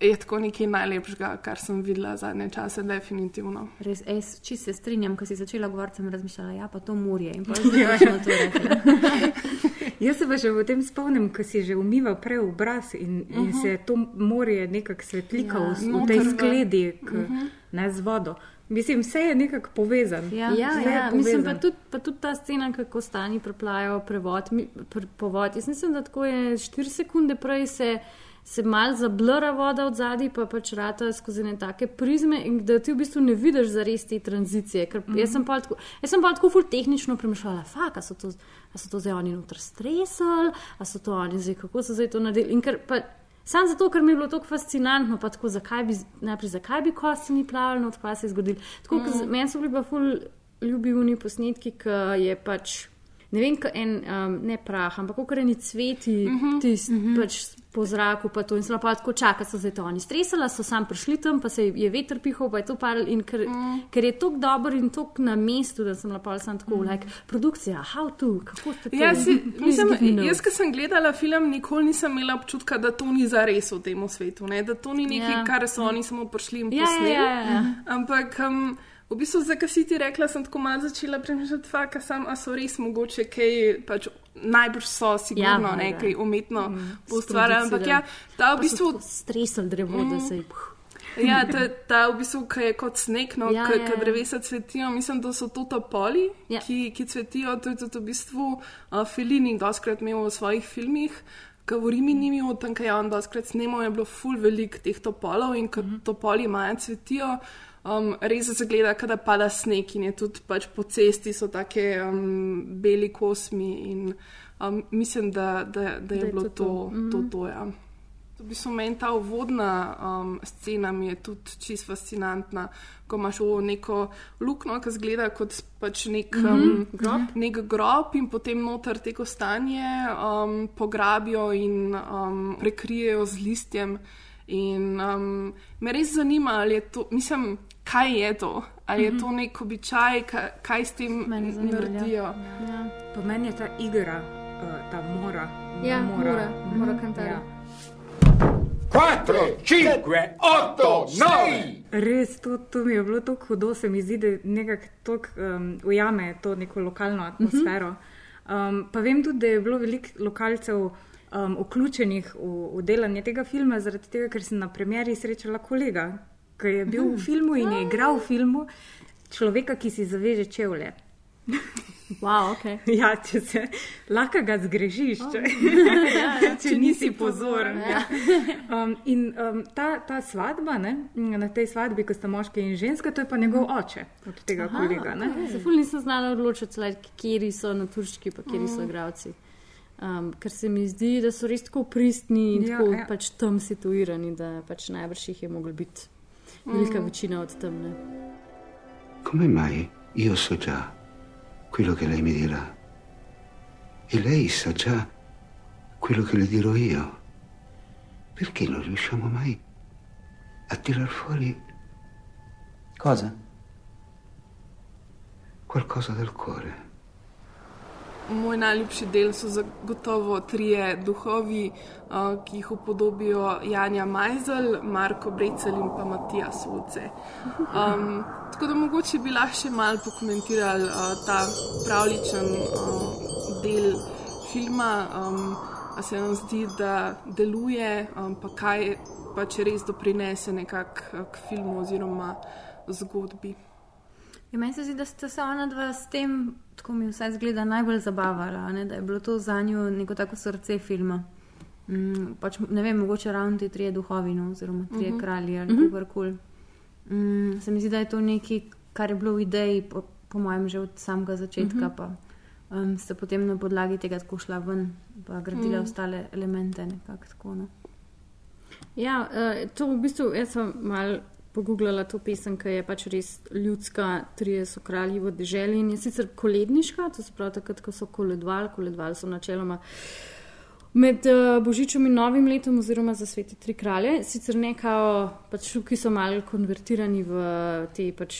je tako nekaj najlepšega, kar sem videla zadnje čase, definitivno. Res, ej, če se strinjam, ko si začela govoriti, sem razmišljala, ja, pa to morje in pa že imamo to reči. Jaz se pa že v tem spomnim, ko si že umival prej obraz in, uh -huh. in mhm. se to morje nekako svetlikalo ja, v, v tej skledi, k, uh mhm. -huh. ne z vodo. Mislim, vse je nekako povezano. Ja, ja, ja. mislim pa tudi, pa tudi ta scena, kako stani preplajajo prevod, mi, pre, povod. Jaz mislim, da tako je 4 sekunde prej se se mal zablra voda od zadaj, pa pač rata skozi ne take prizme in da ti v bistvu ne vidiš za res te tranzicije. Ker mm -hmm. jaz sem pa tako, jaz sem pa tako ful tehnično premišljala, fak, a so to, a so to zdaj oni notr stresali, a so to oni zdaj, kako so zdaj to naredili. In ker pa Sam zato, ker mi je bilo tako fascinantno, pa tako, zakaj bi, najprej, zakaj bi kosti ni plavali, no, kaj se je zgodilo. Tako, mm. Meni so bili pa ful ljubivni posnetki, ki je pač ne vem, en, um, ne prah, ampak kako reni cveti, uh -huh, tist, uh -huh. pač po zraku, pa to in pa tako čakali, so se to oni stresali, so sam prišli tam, pa se je veter pihal, pa je to par in ker, uh mm. -huh. ker je tako dober in tako na mestu, da sem lapal sam tako, uh -huh. like, produkcija, how to, kako ste to ja, si, mislim, Jaz, ki sem gledala film, nikoli nisem imela občutka, da to ni za res v tem svetu, ne? da to ni nekaj, ja. kar so oni samo prišli in posneli. Ja, ja, ja, ja. Ampak. Um, V bistvu, zakaj si ti rekla, sem tako malo začela premišljati, da sam, so res mogoče kaj, pač, najbrž so, sigurno, ja, nekaj umetno mm, ustvarjali. Ampak ja, ta v bistvu. Stresel drevo, mm, da se je. Ja, ta, ta v bistvu, ki je kot sneg, no, ja, ki ja, ja. drevesa cvetijo, mislim, da so to topoli, ja. ki, ki cvetijo. To je tudi v bistvu uh, Filini, doskrat imel v svojih filmih. Govorim in njimi o tem, kaj je on doskrat snimal, je bilo ful velik teh topolov in ko mm -hmm. topoli imajo cvetijo um, res se gleda, da pada sneg in je tudi pač po cesti so tako um, beli kosmi. In, um, mislim, da, da, da je da bilo to, to, to, to, to ja. To bi se meni ta uvodna um, scena mi je tudi čist fascinantna, ko imaš v neko luknjo, ki zgleda kot pač nek, um, mm -hmm. grob. nek grob in potem noter te kostanje um, pograbijo in um, prekrijejo z listjem. In um, me res zanima, ali je to, mislim, kaj je to. Ali je to mhm. nek običaj, kaj, kaj s tem naredijo? Ja. Ja. Po meni je ta igra, uh, ta mora. Ja, mora, mora, mhm. mora kantati. Ja. 4, 5, 8, 9. Res, to, to mi je bilo tako hudo, se mi zdi, da nekako um, ujame to neko lokalno atmosfero. Um, pa vem tudi, da je bilo veliko lokalcev um, vključenih v, v delanje tega filma, zaradi tega, ker sem na premjeri srečala kolega, ki je bil v filmu in je igral v filmu človeka, ki si zaveže čevlje. Wow, okay. ja, če se lahko ga zgrešiš, če, oh. ja, ja. če nisi pozoren. Ja. Um, in um, ta, ta svadba, ne, na tej svadbi, ko sta moški in ženska, to je pa njegov oče od tega Aha, kolega. Zafulj nisem znala odločiti, kje so na turški, pa kje so mm. igravci. Um, ker se mi zdi, da so res tako pristni in ja, tako ja. pač tam situirani, da pač najbrž jih je moglo biti velika mm. večina od temne. Come mai io so già quello che lei mi dirà? E lei sa già quello che le dirò io? Perché non riusciamo mai a tirar fuori. Cosa? Qualcosa del cuore. Moj najljubši del so zagotovo trije duhovi, uh, ki jih upodobijo Janja Majzel, Marko Brecel in pa Matija Sulce. Um, tako da mogoče bi lahko še malo pokomentirali uh, ta pravličen uh, del filma, um, a se nam zdi, da deluje, um, pa kaj pa če res doprinese nekako k filmu oziroma zgodbi. Ja, meni se zdi, da ste se ona dva s tem, tako mi vsaj zgleda, najbolj zabavala, ne? da je bilo to za njo neko tako srce filma. Mm, pač, ne vem, mogoče ravno ti trije duhovi, no, oziroma trije uh mhm. -huh. kralji ali uh -huh. karkoli. Mm, se mi zdi, da je to nekaj, kar je bilo v ideji, po, po mojem, že od samega začetka. Uh mhm. -huh. pa, um, ste potem na podlagi tega tako šla ven in gradila uh mhm. -huh. ostale elemente. Nekak, tako, no. Ja, uh, to v bistvu jaz sem mal pogooglala to pesem, ki je pač res ljudska, trije so kralji v deželi in je sicer koledniška, to se pravi takrat, ko so koledvali, koledvali so načeloma. Med uh, Božičem in Novim letom, oziroma za svete tri kralje, sicer nekaj, pač, ki so malo konvertirani v te pač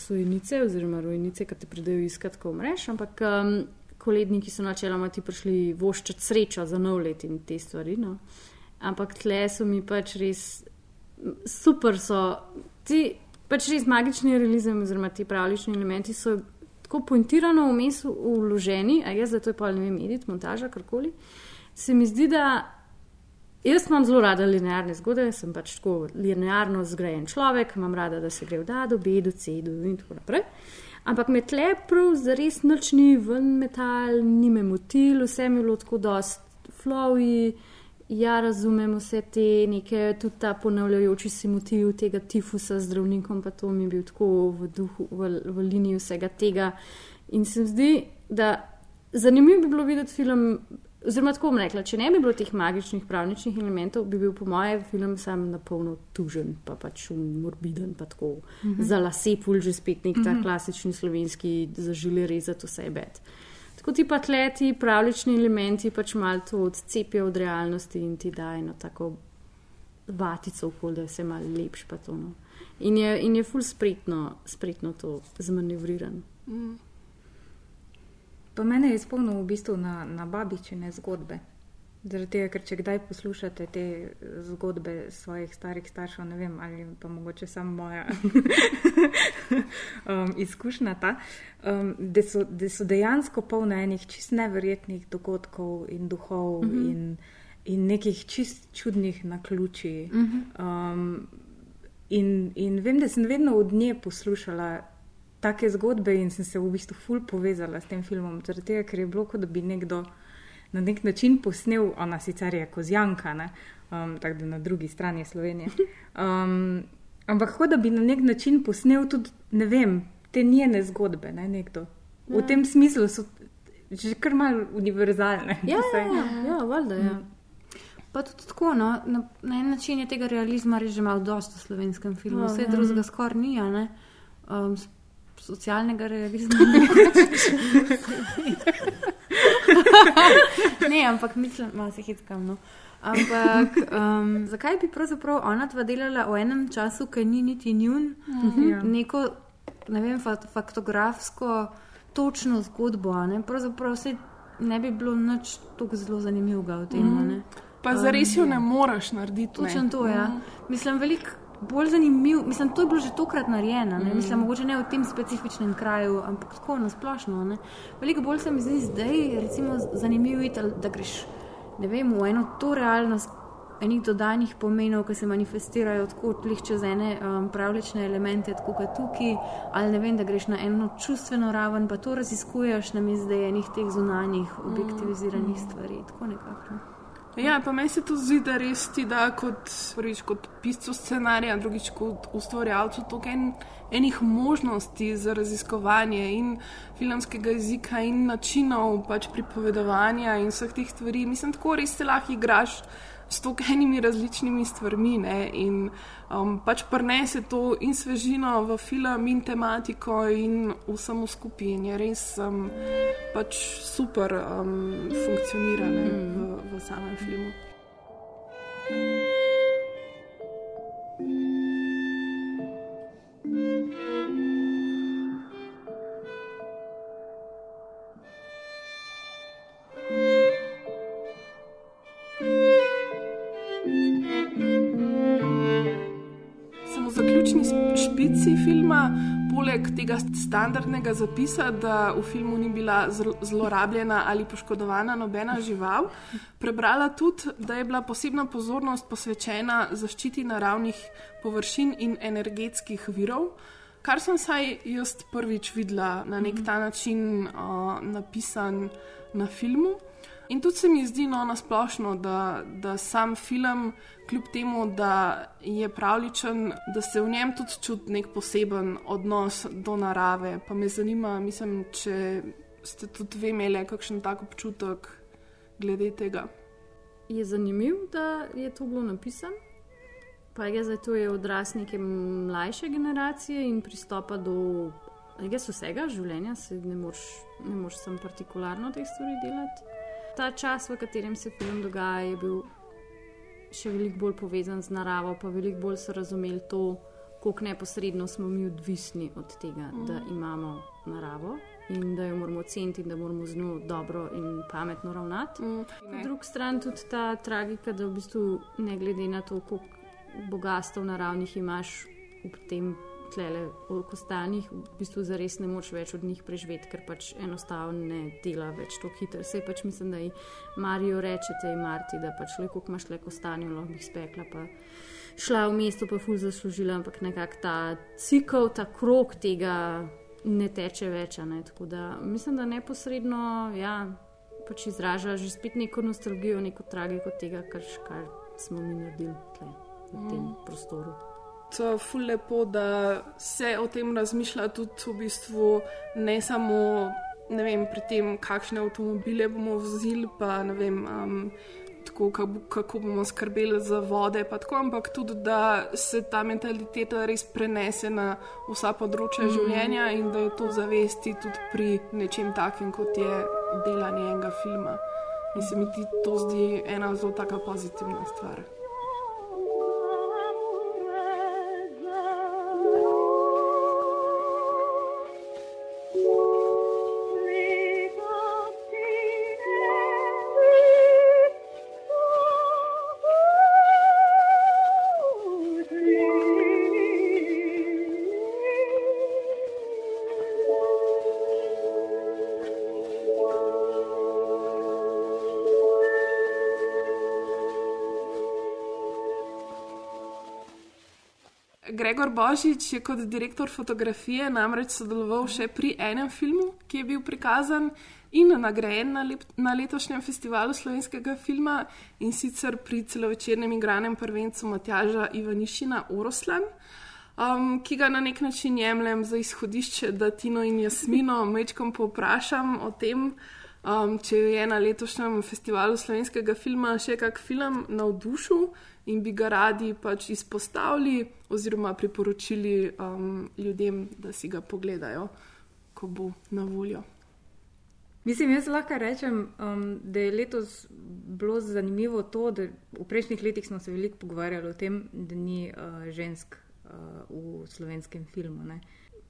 sojenice, oziroma rojenice, ki te pridejo iskati, ko umreš, ampak um, koledniki so načeloma ti prišli voščati srečo za nov let in te stvari. No. Ampak tle so mi pač res super so ti, pač res magični realizem, oziroma ti pravlični elementi so tako pointirano vmes vloženi, a jaz zato je pa ne vem, edit, montaža, karkoli. Se mi zdi, da jaz imam zelo rada linearne zgodbe, sem pač tako linearno zgrajen človek, imam rada, da se gre v dado, bedu, cedu in tako naprej. Ampak me tle prav zares nočni ven metal, ni me motil, vse mi je bilo tako dost flowy ja, razumem vse te neke, tudi ta ponavljajoči se motiv tega tifusa z zdravnikom, pa to mi je bil tako v duhu, v, v liniji vsega tega. In se mi zdi, da zanimivo bi bilo videti film. Oziroma, tako bom rekla, če ne bi bilo teh magičnih pravničnih elementov, bi bil po mojem film sam na polno tužen, pa pač morbiden, pa tako mm -hmm. za lase, pul že spet nek ta mm -hmm. klasični slovenski, zažili rezati vse bed. Tako ti pa tleti, pravlični elementi pač malo to odcepijo od realnosti in ti dajo eno tako vatico okoli, da je vse malo lepš. No. In je, in je ful spretno, spretno to zmanevriran. Mm. Pa mene je spomnil v bistvu na, na babičine zgodbe. Zaradi tega, ker če kdaj poslušate te zgodbe svojih starih staršev, ne vem, ali pa mogoče samo moja um, izkušnja ta, um, da, so, da so dejansko polne enih čist neverjetnih dogodkov in duhov mm -hmm. in, in nekih čist čudnih naključij. Mm -hmm. um, in, in vem, da sem vedno od nje poslušala take zgodbe in sem se v bistvu ful povezala s tem filmom, zaradi tega, ker je bilo, kot da bi nekdo na nek način posnel, ona sicer je kozjanka, um, tako da na drugi strani Slovenije. Um, ampak kot da bi na nek način posnel tudi, ne vem, te njene zgodbe, ne nekdo. V ja. tem smislu so že kar mal univerzalne. Ja, ja, ja, ja valjda. Ja. Mm. Pa tudi tako, no, na, na en način je tega realizma že malo dosto v slovenskem filmu, vse ja, drugega skoraj ni, um, socialnega realizma. ne, ampak mislim, da se hitkam. No. Ampak um, zakaj bi pravzaprav ona dva delala v enem času, ki ni niti njun, mm neko ne vem, faktografsko točno zgodbo? Ne? Pravzaprav se ne bi bilo nič tako zelo zanimivega v tem. Mm -hmm. Pa zares jo ne moreš narediti. Točno to, ja. Mm. Mislim, veliko bolj zanimiv. Mislim, to je bilo že tokrat narejeno. Mm. Mislim, mogoče ne v tem specifičnem kraju, ampak tako na splošno. Veliko bolj se mi zdi zdaj, recimo, zanimivo je, da greš vem, v eno to realnost. Enih dodanih pomenov, ki se manifestirajo tako lih čez ene um, pravlične elemente, tako kot tukaj, ali ne vem, da greš na eno čustveno raven, pa to raziskuješ na mizi, da je enih teh zunanjih, objektiviziranih mm. stvari. Tako nekako. Ja, pa meni se to zdi, da res ti da kot, prvič, kot piscu scenarija, drugič kot ustvarjalcu toliko en, enih možnosti za raziskovanje in filmskega jezika in načinov pač pripovedovanja in vseh teh stvari. Mislim, tako res se lahko igraš s tokenimi različnimi stvarmi ne? in um, pač prnese to in svežino v film in tematiko in vsemu skupini. Res um, pač super um, funkcionira ne, v, v samem filmu. špici poleg tega standardnega zapisa, da v filmu ni bila zlorabljena ali poškodovana nobena žival, prebrala tudi, da je bila posebna pozornost posvečena zaščiti naravnih površin in energetskih virov. Kar sem saj jaz prvič videla na nek ta način uh, napisan na filmu. In tudi se mi zdi no, na splošno, da, da sam film, kljub temu, da je pravličen, da se v njem tudi čuti nek poseben odnos do narave. Pa me zanima, mislim, če ste tudi vi imeli kakšen tak občutek glede tega. Je zanimivo, da je to bilo napisano. Pa je zdaj to je odraz neke mlajše generacije in pristopa do vsega življenja, se ne moreš, ne moreš samo partikularno teh stvari delati ta čas, v katerem se film dogaja, je bil še veliko bolj povezan z naravo, pa veliko bolj so razumeli to, kako neposredno smo mi odvisni od tega, mm. da imamo naravo. In da jo moramo ceniti, da moramo z njo dobro in pametno ravnati. Mm, po drugi strani tudi ta tragika, da v bistvu ne glede na to, koliko bogatstv naravnih imaš v tem tlele v kostanjih, v bistvu zares ne moč več od njih preživeti, ker pač enostavno ne dela več tako hitro. Vse pač mislim, da ji Marijo reče tej Marti, da pač le koliko imaš le kostanje, lahko bi spekla, pa šla v mesto, pa ful zaslužila, ampak nekako ta cikl, ta krok tega ne teče več. Ne? Tako da mislim, da neposredno, ja, pač izraža že spet neko nostalgijo, neko tragiko tega, kar, kar smo mi naredili tle, v tem mm. prostoru. To je ful lepo, da se o tem razmišlja tudi v bistvu ne samo ne vem, pri tem, kakšne avtomobile bomo vozili, pa ne vem. Um, Tako, kako bomo skrbeli za vode, tako, ampak tudi, da se ta mentaliteta res prenese na vsa področja mm. življenja in da je to zavesti tudi pri nečem takim, kot je delanje enega filma. In se mi to zdi ena zelo taka pozitivna stvar. Gregor Božič je kot direktor fotografije namreč sodeloval še pri enem filmu, ki je bil prikazan in nagrajen na, lep, na letošnjem festivalu slovenskega filma in sicer pri celovečernem igranem prvencu Matjaža Ivanišina Oroslan, um, ki ga na nek način jemljem za izhodišče, da Tino in Jasmino mečkom poprašam o tem, um, če je na letošnjem festivalu slovenskega filma še kak film navdušil in bi ga radi pač izpostavili oziroma priporočili um, ljudem, da si ga pogledajo, ko bo na voljo. Mislim, jaz lahko rečem, um, da je letos bilo zanimivo to, da v prejšnjih letih smo se veliko pogovarjali o tem, da ni uh, žensk uh, v slovenskem filmu, ne?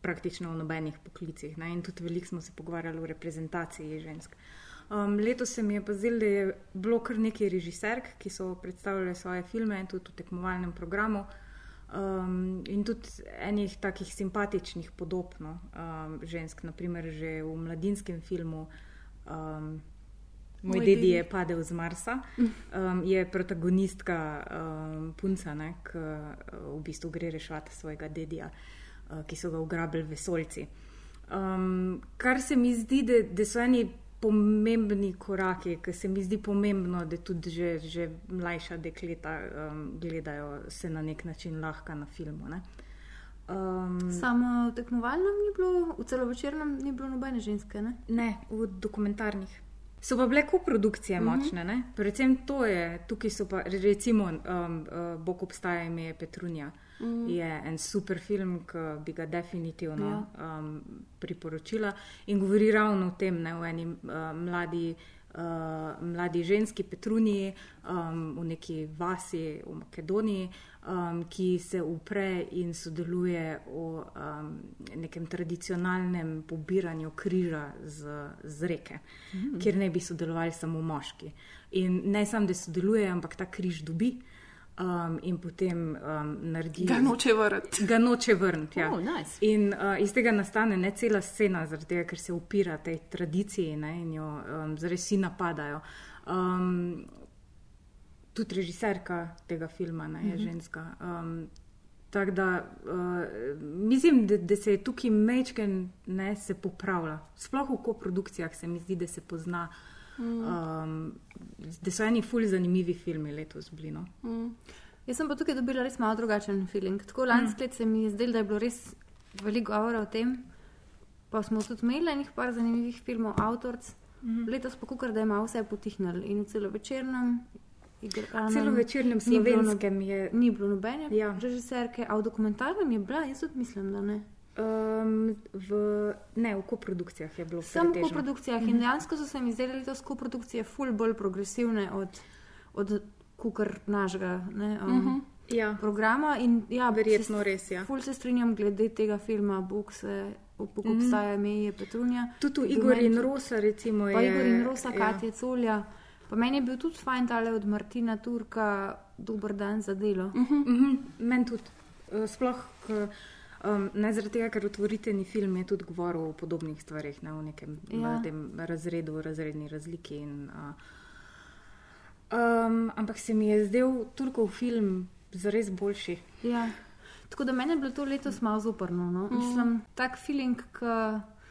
praktično v nobenih poklicih. Ne? In tudi veliko smo se pogovarjali o reprezentaciji žensk. Uh, Um, letos se mi je pa zdelo, da je bilo kar nekaj režiserk, ki so predstavljali svoje filme, tudi v tekmovalnem programu. Um, in tudi enih takih simpatičnih podob no, um, žensk, naprimer že v mladinskem filmu. Um, Moj, Moj dedi je padel z Marsa, um, je protagonistka um, punca, ki uh, v bistvu gre reševati svojega dedija, uh, ki so ga ugrabili vesoljci. Um, kar se mi zdi, da, da so eni pomembni koraki, ki se mi zdi pomembno, da tudi že, že mlajša dekleta um, gledajo se na nek način lahko na filmu. Um, Samo v tekmovalnem ni bilo, v celovečernem ni bilo nobene ženske? Ne, ne v dokumentarnih. So pa bile koprodukcije mm -hmm. močne, ne? predvsem to je, tukaj so pa recimo um, uh, Bog obstaja ime Petrunja. Mm. Je en super film, ki bi ga definitivno ja. um, priporočila in govori ravno o tem, ne, o eni uh, mladi uh, mladi ženski Petruniji um, v neki vasi v Makedoniji, um, ki se upre in sodeluje v um, nekem tradicionalnem pobiranju križa z, z reke, mm -hmm. kjer ne bi sodelovali samo moški. In ne samo, da sodeluje, ampak ta križ dobi um, in potem um, naredi. Ga noče vrniti. Ga noče vrniti. Ja. Oh, nice. In uh, iz tega nastane ne cela scena, tega, ker se upira tej tradiciji ne, in jo um, zares vsi napadajo. Um, tudi režiserka tega filma ne, je mm -hmm. ženska. Um, Tako da uh, mislim, da, da se je tukaj mečken, ne se popravlja. Sploh v koprodukcijah se mi zdi, da se pozna uh, Um, da so eni fully zanimivi filmi letos bili. No? Mm. Jaz sem pa tukaj dobila res malo drugačen feeling. Tako lansko leto mm. se mi je zdelo, da je bilo res veliko govora o tem. Pa smo tudi imeli nekaj zanimivih filmov, avtorc. Mm. Letos pa kukar, da je malo vse potihnilo in celo večernem. Celo večernem slovenskem je. Ni bilo nobene, ja. režiserke, a v dokumentarnem je bila, jaz tudi mislim, da ne. Um, v, ne, v koprodukcijah je bilo vse. Samo v koprodukcijah mm -hmm. in mhm. dejansko so se mi zdele letos koprodukcije ful bolj progresivne od, od kukar našega ne, um, mm -hmm. ja. programa. In, ja, Verjetno se, res, ja. Ful se strinjam glede tega filma, Bog se. Bog mm. obstaja, ime je Petrunja. Tudi Igor in Rosa, recimo. Pa je, Igor in Rosa, ja. Katja Culja. Pa meni je bil tudi fajn tale od Martina Turka, dober dan za delo. Mm -hmm. mm -hmm. Meni tudi. Uh, sploh, Um, ne zaradi tega, ker otvoriteljni film je tudi govoril o podobnih stvarih, ne v nekem ja. razredu, razredni razliki. In, uh, um, ampak se mi je zdel Turkov film zares boljši. Ja. Tako da meni je bilo to letos malo zoprno. No? Mm. Mislim, tak feeling, ki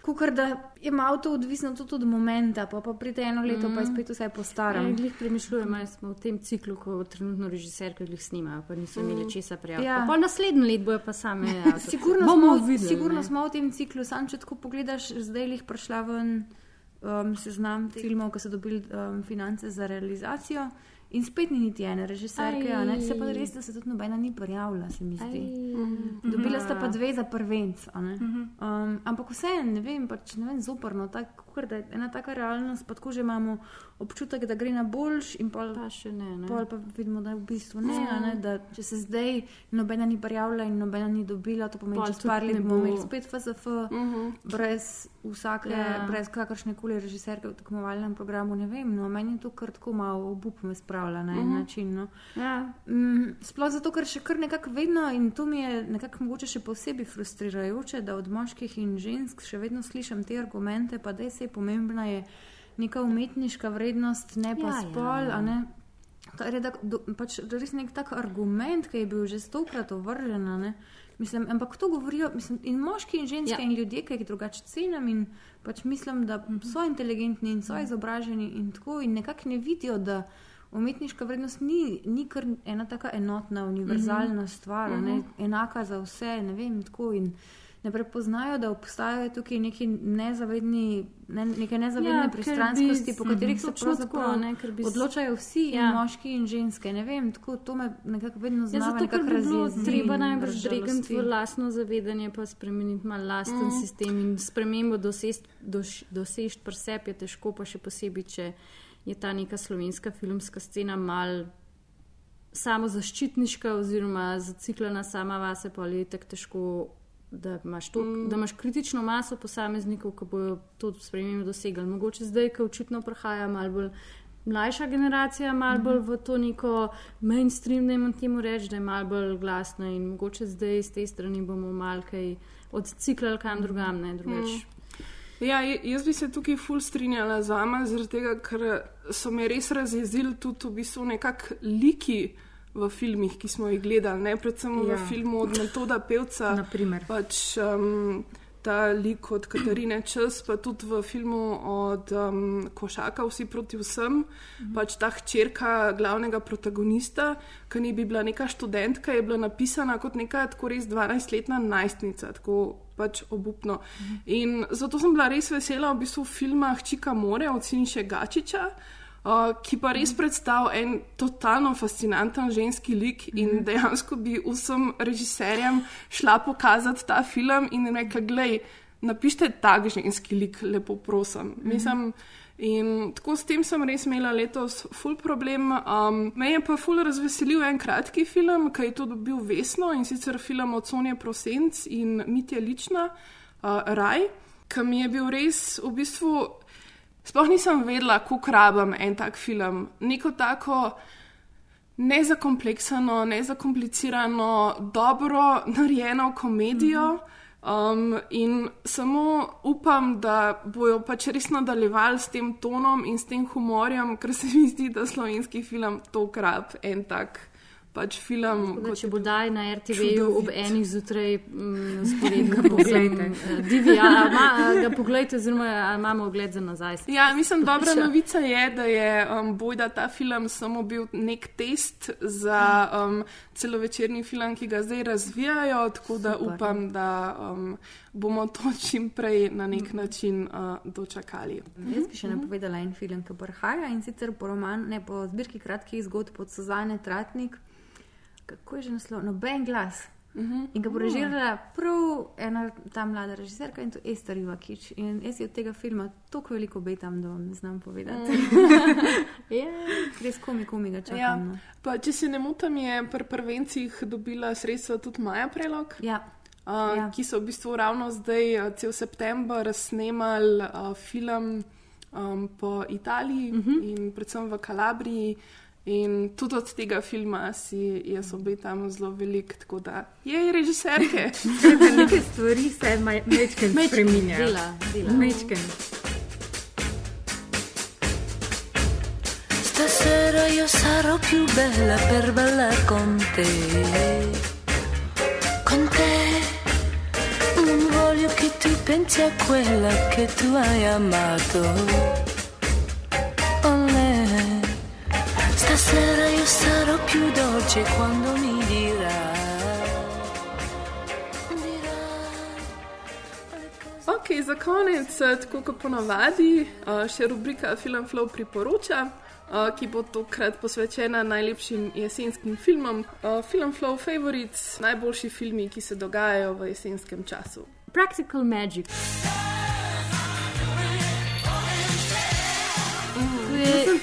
Kukor da je malo to odvisno tudi od momenta, pa, pa pride eno leto, mm. pa je spet vse po starem. Ja, glih premišljujem, ali smo v tem ciklu, ko trenutno režiserke glih snimajo, pa niso imeli česa prijaviti. Ja. Pa naslednji let bojo pa same. sigurno bomo smo, videli. sigurno ne. smo v tem ciklu, sam če tako pogledaš, zdaj jih prišla ven um, seznam filmov, ki so dobili um, finance za realizacijo. In spet ni niti ene režiserke, a ne? se pa res, da se tudi nobena ni prijavila, se mi zdi. Dobila sta pa dve za prvenc. a ne. Um, ampak vseeno, ne vem, pač, ne vem, zoprno, tako da je ena taka realnost, pa tako že imamo občutek, da gre na boljš, in pol, Pa še ne. ne. pol pa vidimo, da v bistvu ne, a ne, da če se zdaj nobena ni prijavila in nobena ni dobila, to pomeni, da čez par let bomo bo. imeli spet FSF, brez vsake, Ja. brez kakršne koli režiserke v tekmovalnem programu, ne vem, no, meni je to kar tako malo obup me spravlja na en način. No. Ja. Mm, sploh zato, ker še kar nekako vedno, in to mi je nekako mogoče še posebej frustrirajoče, da od moških in žensk še vedno slišim te argumente, pa da je vse pomembna je neka umetniška vrednost, ne pa Ja, ja, spol. ja. Ja, Kar je tak, do, pač res nek tak argument, ki je bil že stokrat ovržen. ne. Mislim, ampak to govorijo mislim, in moški, in ženske, Ja. in ljudje, ki jih drugače cenim. In pač mislim, da so inteligentni in so izobraženi in tako, in nekako ne vidijo, da umetniška vrednost ni, ni kar ena taka enotna, univerzalna stvar, a ne, enaka za vse. Ne vem, tako, in ne prepoznajo, da obstajajo tukaj neki nezavedni, ne, neke nezavedne Ja, ja, ker pristranskosti, bi- po katerih se pravzaprav ne, bi odločajo vsi, Ja. ja. moški in ženske. Ne vem, tako to me nekako vedno Ja, znova zato, ker nekako bi bilo razjezi treba najbrž dregati v lastno zavedanje, pa spremeniti malo lasten mm. sistem in spremembo doš, dosežti pri sebi je težko, pa še posebej, če je ta neka slovenska filmska scena mal samozaščitniška oziroma zaciklena sama vase, pa je tako težko. Da imaš, to, mm. da imaš kritično maso posameznikov, ki bodo to spremembo dosegli. Mogoče zdaj, ko očitno prihaja malo bolj mlajša generacija, malo bolj v to neko mainstream, da jim temu reči, da je malo bolj glasna in mogoče zdaj z te strani bomo malo kaj odciklali kam drugam, ne drugače. Ja, je- jaz bi se tukaj ful strinjala z vama, zaradi tega, ker so me res razjezili tudi v bistvu nekak liki v filmih, ki smo jih gledali, ne predvsem ja. V filmu od Metoda Pevca. Naprimer. Pač um, ta lik od Katarine Čas, pa tudi v filmu od um, Košaka, vsi proti vsem, mhm. pač ta hčerka glavnega protagonista, ki ni bi bila neka študentka, je bila napisana kot neka tako res 12-letna najstnica. Tako pač obupno. In zato sem bila res vesela v bistvu filma Hčika More od Siniše Gačiča, uh, ki pa res predstavlja en totalno fascinanten ženski lik in dejansko bi vsem režiserjem šla pokazati ta film in rekla, gledaj, napišite tak ženski lik, lepo prosim. Mislim, In tako s tem sem res imela letos ful problem. Um, me je pa ful razveselil en kratki film, ki je to dobil vesno in sicer film od Sonje Prosenc in Mitja Lična, uh, Raj, ki mi je bil res v bistvu. Sploh nisem vedela, kako rabim en tak film. Neko tako nezakompleksano, nezakomplicirano, dobro narejeno komedijo. Um, in samo upam, da bojo pač res nadaljevali s tem tonom in s tem humorjem, ker se mi zdi, da slovenski film tokrat en tak pač film. Da, kot če bo daj na RTV-ju ob enih zjutraj, mm, sporedno Poglejte. Divja, ga pogledajte, oziroma a imamo ogled za nazaj. Ja, mislim, dobra Ja. novica je, da je um, bojda ta film samo bil nek test za um, celovečerni film, ki ga zdaj razvijajo, tako da Super. upam, da um, bomo to čim prej na nek način uh, dočakali. Jaz bi še napovedala en film, ki prihaja in sicer po, roman, ne, po zbirki kratkih zgodb od Suzane Tratnik. Kako je že naslov? Noben glas. Uh -huh. In ga bo režirala prav ena ta mlada režiserka in to Ester Ivakič. In jaz si od tega filma toliko veliko obetam, da vam ne znam povedati. Res komi, komi ga čakam. Ja, no. pa, če se ne motim, je pri prvencih dobila sredstva tudi Maja Prelog. ja. Uh, Ja. ja. Ki so v bistvu ravno zdaj, uh, cel september, snemali uh, film um, po Italiji uh Mhm. -huh. in predvsem v Kalabriji. In tudi od tega filma si jaz obetam zelo veliko, tako da je režiserke. Neke stvari se mečken spreminjajo. Dela, dela. Mečken. Stasera io sarò più bella per ballare con te. Con te non voglio che tu pensi a quella che tu hai amato. Più dolce quando mi dirà. Ok, za konec, eh, tako kot ponavadi, eh, še rubrika Film Flow priporoča, eh, ki bo tokrat posvečena najlepšim jesenskim filmom. Film Flow Favorites, najboljši filmi, ki se dogajajo v jesenskem času. Practical Magic.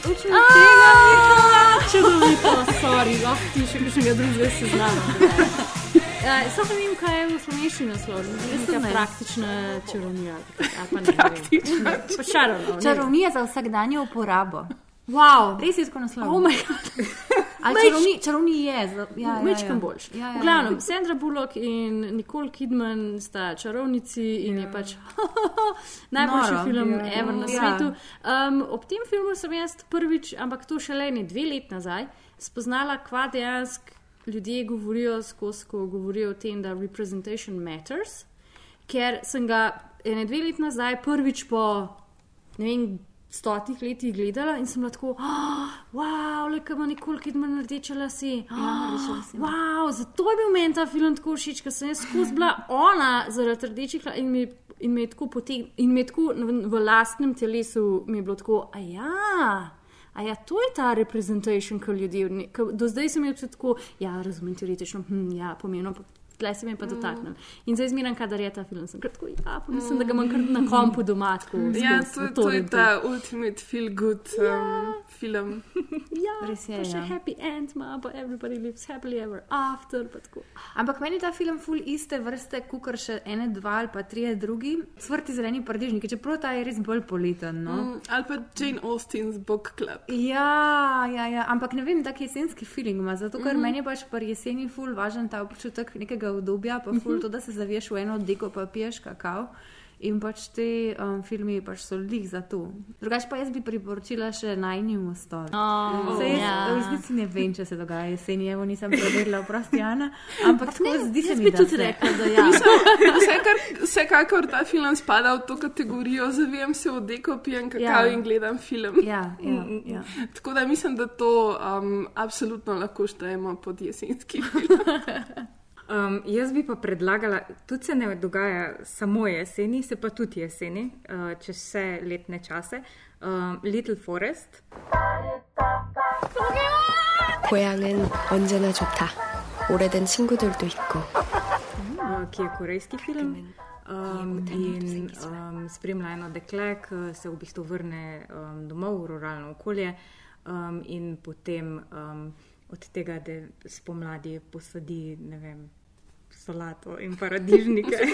Točno tega nisem Čudovito, sorry, lahko ti še kakšnega drugega seznama. Ja, Samo ne vem, kaj je v slovenščini naslov. Jaz sem ne. praktična čarovnija. Praktična. Čarovnija. Čarovnija za vsakdanjo uporabo. Wow. Res je tako naslov. Oh my god. Ali čarovni, čarovni je. za- Ja, ja, ja. boljši. Ja, ja, V glavnem, ja. Sandra Bullock in Nicole Kidman sta čarovnici in je pač najboljši Noro. film Ja. ever na Ja. svetu. Um, ob tem filmu sem jaz prvič, ampak to šele ne dve let nazaj, spoznala, kva dejansko ljudje govorijo skozi, ko govorijo o tem, da representation matters, ker sem ga ene dve let nazaj prvič po ne vem. Stotih letih gledala in sem bila tako, oh, wow, le kam nikoli kidman rdeče lase. Ja, rdeče lase. Wow, zato je bil meni ta film tako všeč, ker sem jaz skozi bila ona zaradi rdečih las in mi, in me je tako potegnila in me je tako v, v lastnem telesu mi je bilo tako, a ja. A ja, to je ta representation, ki ljudje. ke Do zdaj sem jaz tako, ja, razumem teoretično, hm, ja, pomembno, tle se mi je pa dotaknil. In zdaj zmeram, kadar je ta film, sem kar tako, ja, pa mislim, da ga imam kar na kompu doma. Tako, Ja, to, to je ta ultimate feel good um, film. Ja, Res je, pa še ja. happy end ima, pa everybody lives happily ever after. Ampak meni je ta film ful iste vrste, kot še ene, dva ali pa trije drugi. Svrti zeleni pardižniki, čeprav ta je res bolj poleten. No? Mm, ali pa Jane Austen's Book Club. Ja, ja, ja, ampak ne vem, tak jesenski feeling ima, zato ker Mhm. meni je pač pri jeseni ful važen ta občutek nekega obdobja, pa ful Mhm. to, da se zaviješ v eno deko, pa piješ kakao. In pač te um, filmi pač so lih za to. Drugač pa jaz bi priporočila še najni mostov. Oh, Saj jaz ja. v resnici ne vem, če se dogaja jeseni, evo nisem preverila, oprosti Ana, ampak tako zdi se jaz mi, bi da tudi se. rekla, da ja. Vsekar, vsekakor ta film spada v to kategorijo, zavijem se v deko, pijem kakao Ja. in gledam film. Ja, ja, ja. Tako da mislim, da to um, absolutno lahko štejemo pod jesenski film. Um, jaz bi pa predlagala, tudi se ne dogaja samo jeseni, se pa tudi jeseni, uh, čez vse letne čase. Um, Little Forest, 고향은 언제나 좋다. 오래된 친구들도 있고. uh, ki je korejski film. Um, in um, spremlja eno dekle, ki se v bistvu vrne um, domov v ruralno okolje, um, in potem um, od tega, da spomladi posadi ne vem, solato in paradižnike.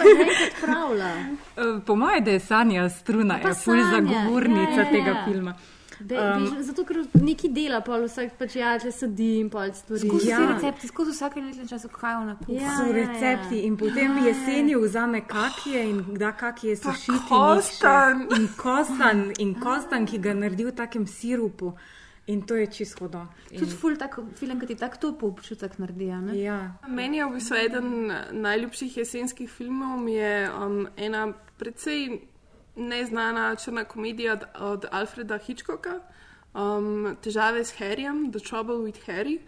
Uh, Po mojem, da je Sanja Struna, Pa je ful Sanja, zagovornica ja, ja, ja. tega filma. Be, Um, um, zato, ker neki dela, pa vsak pač ja, če sedi in pol stvari. Skozi Ja. ja. te recepte, skozi vsake letne čase, kaj na kuhinji. Ja, so ja, recepti ja. in potem Ja, jeseni vzame kakije in da kakije sušiti. kostan. In kostan, in kostan, ki ga naredi v takem sirupu. In to je čisto hodo. Tudi ful tak film, ki ti tako to po občutek naredi. a ne? Ja. Meni je v bistvu eden najljubših jesenskih filmov, je um, ena precej neznana črna komedija od, od Alfreda Hitchcocka, um, Težave s Harryjem, The Trouble with Harry,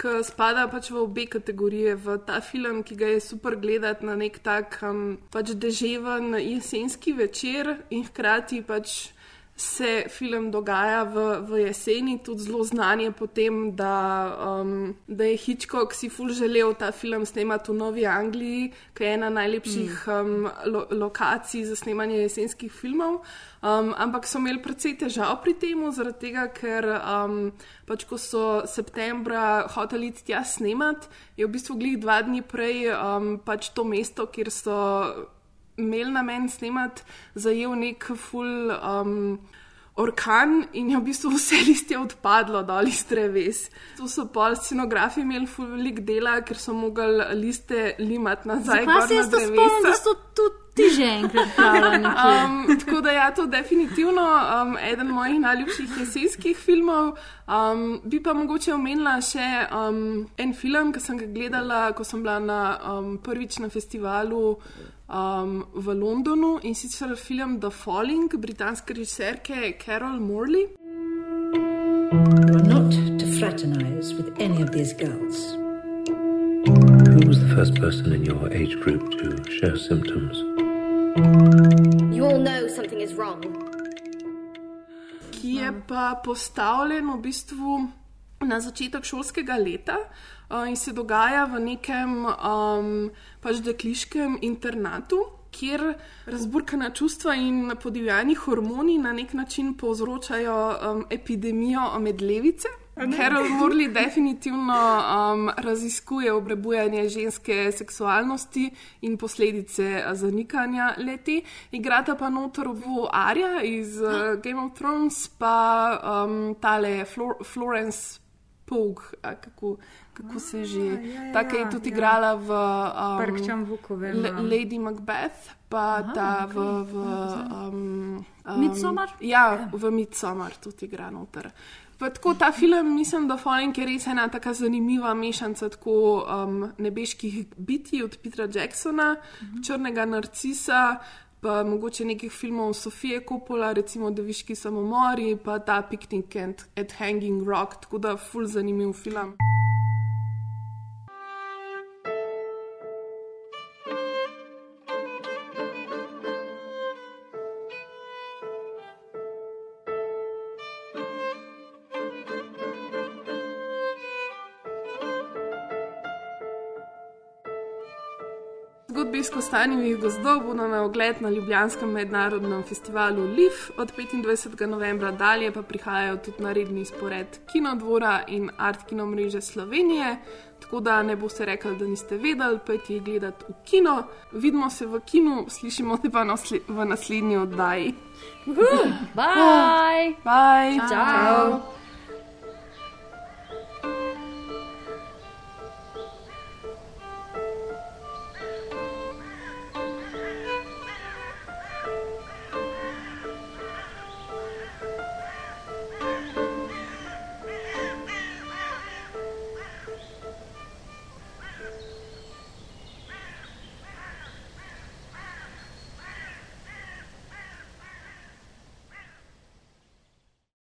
ki spada pač v obe kategorije, v ta film, ki ga je super gledati na nek tak um, pač deževen jesenski večer in hkrati pač se film dogaja v, v jeseni, tudi zelo znan je potem, da, um, da je Hitchcock si ful želel ta film snemati v Novi Angliji, ki je ena najlepših um, lo, lokacij za snemanje jesenskih filmov. Um, ampak so imeli precej težav pri tem, zaradi tega, ker um, pač ko so septembra hoteli tja snemati, je v bistvu glih dva dni prej um, pač to mesto, kjer so imeli namen snemati, zajel nek full um, orkan in je v bistvu vse listje odpadlo dol iz dreves. Tu so pol scenografi imeli full velik dela, ker so mogli liste limati nazaj. Zakaj gor se jaz to spomnim, da so tudi Ti že enkrat pravila. Um, tako da ja, to je definitivno um, eden mojih najljubših jesenskih filmov. Um, bi pa mogoče omenila še um, en film, ki sem ga gledala, ko sem bila na, um, prvič na festivalu um, v Londonu in sicer film The Falling britanske režiserke Carol Morley. You are not to fraternize with any of these girls. Who was the first person in your age group to show symptoms? Ki je pa postavljen v bistvu na začetek šolskega leta uh, in se dogaja v nekem um, pač dekliškem internatu, kjer razburkana čustva in podivjani hormoni na nek način povzročajo um, epidemijo medlevice. Carol Morley definitivno um, raziskuje obrebujanje ženske seksualnosti in posledice zanikanja leti. Igrata pa notor v Arja iz uh, Game of Thrones, pa um, tale Flor Florence Pug, kako, kako se že. ja, ja, Tako je ja, tudi ja. igrala v um, Le- ja. Lady Macbeth, pa Aha, ta v. okej, v um, um, Midsommar? Ja, v Midsommar tudi igra noter. Pa tako ta film, mislim, da Falling je res ena tako zanimiva mešanica tako um, nebeških bitij od Petra Jacksona, Mhm. Črnega narcisa, pa mogoče nekih filmov Sofije Coppola, recimo Deviški samomori, pa ta Picnic at, at Hanging Rock, tako da ful zanimiv film. Kostanjevih gozdov bodo na ogled na Ljubljanskem mednarodnem festivalu LIF od 25. novembra dalje, pa prihajajo tudi na redni spored Kinodvora in Art Kino mreže Slovenije. Tako da ne boste rekli, da niste vedeli, pojdi gledati v kino. Vidimo se v kinu, slišimo te pa nasle v naslednji oddaji. Bye! Bye! Ciao.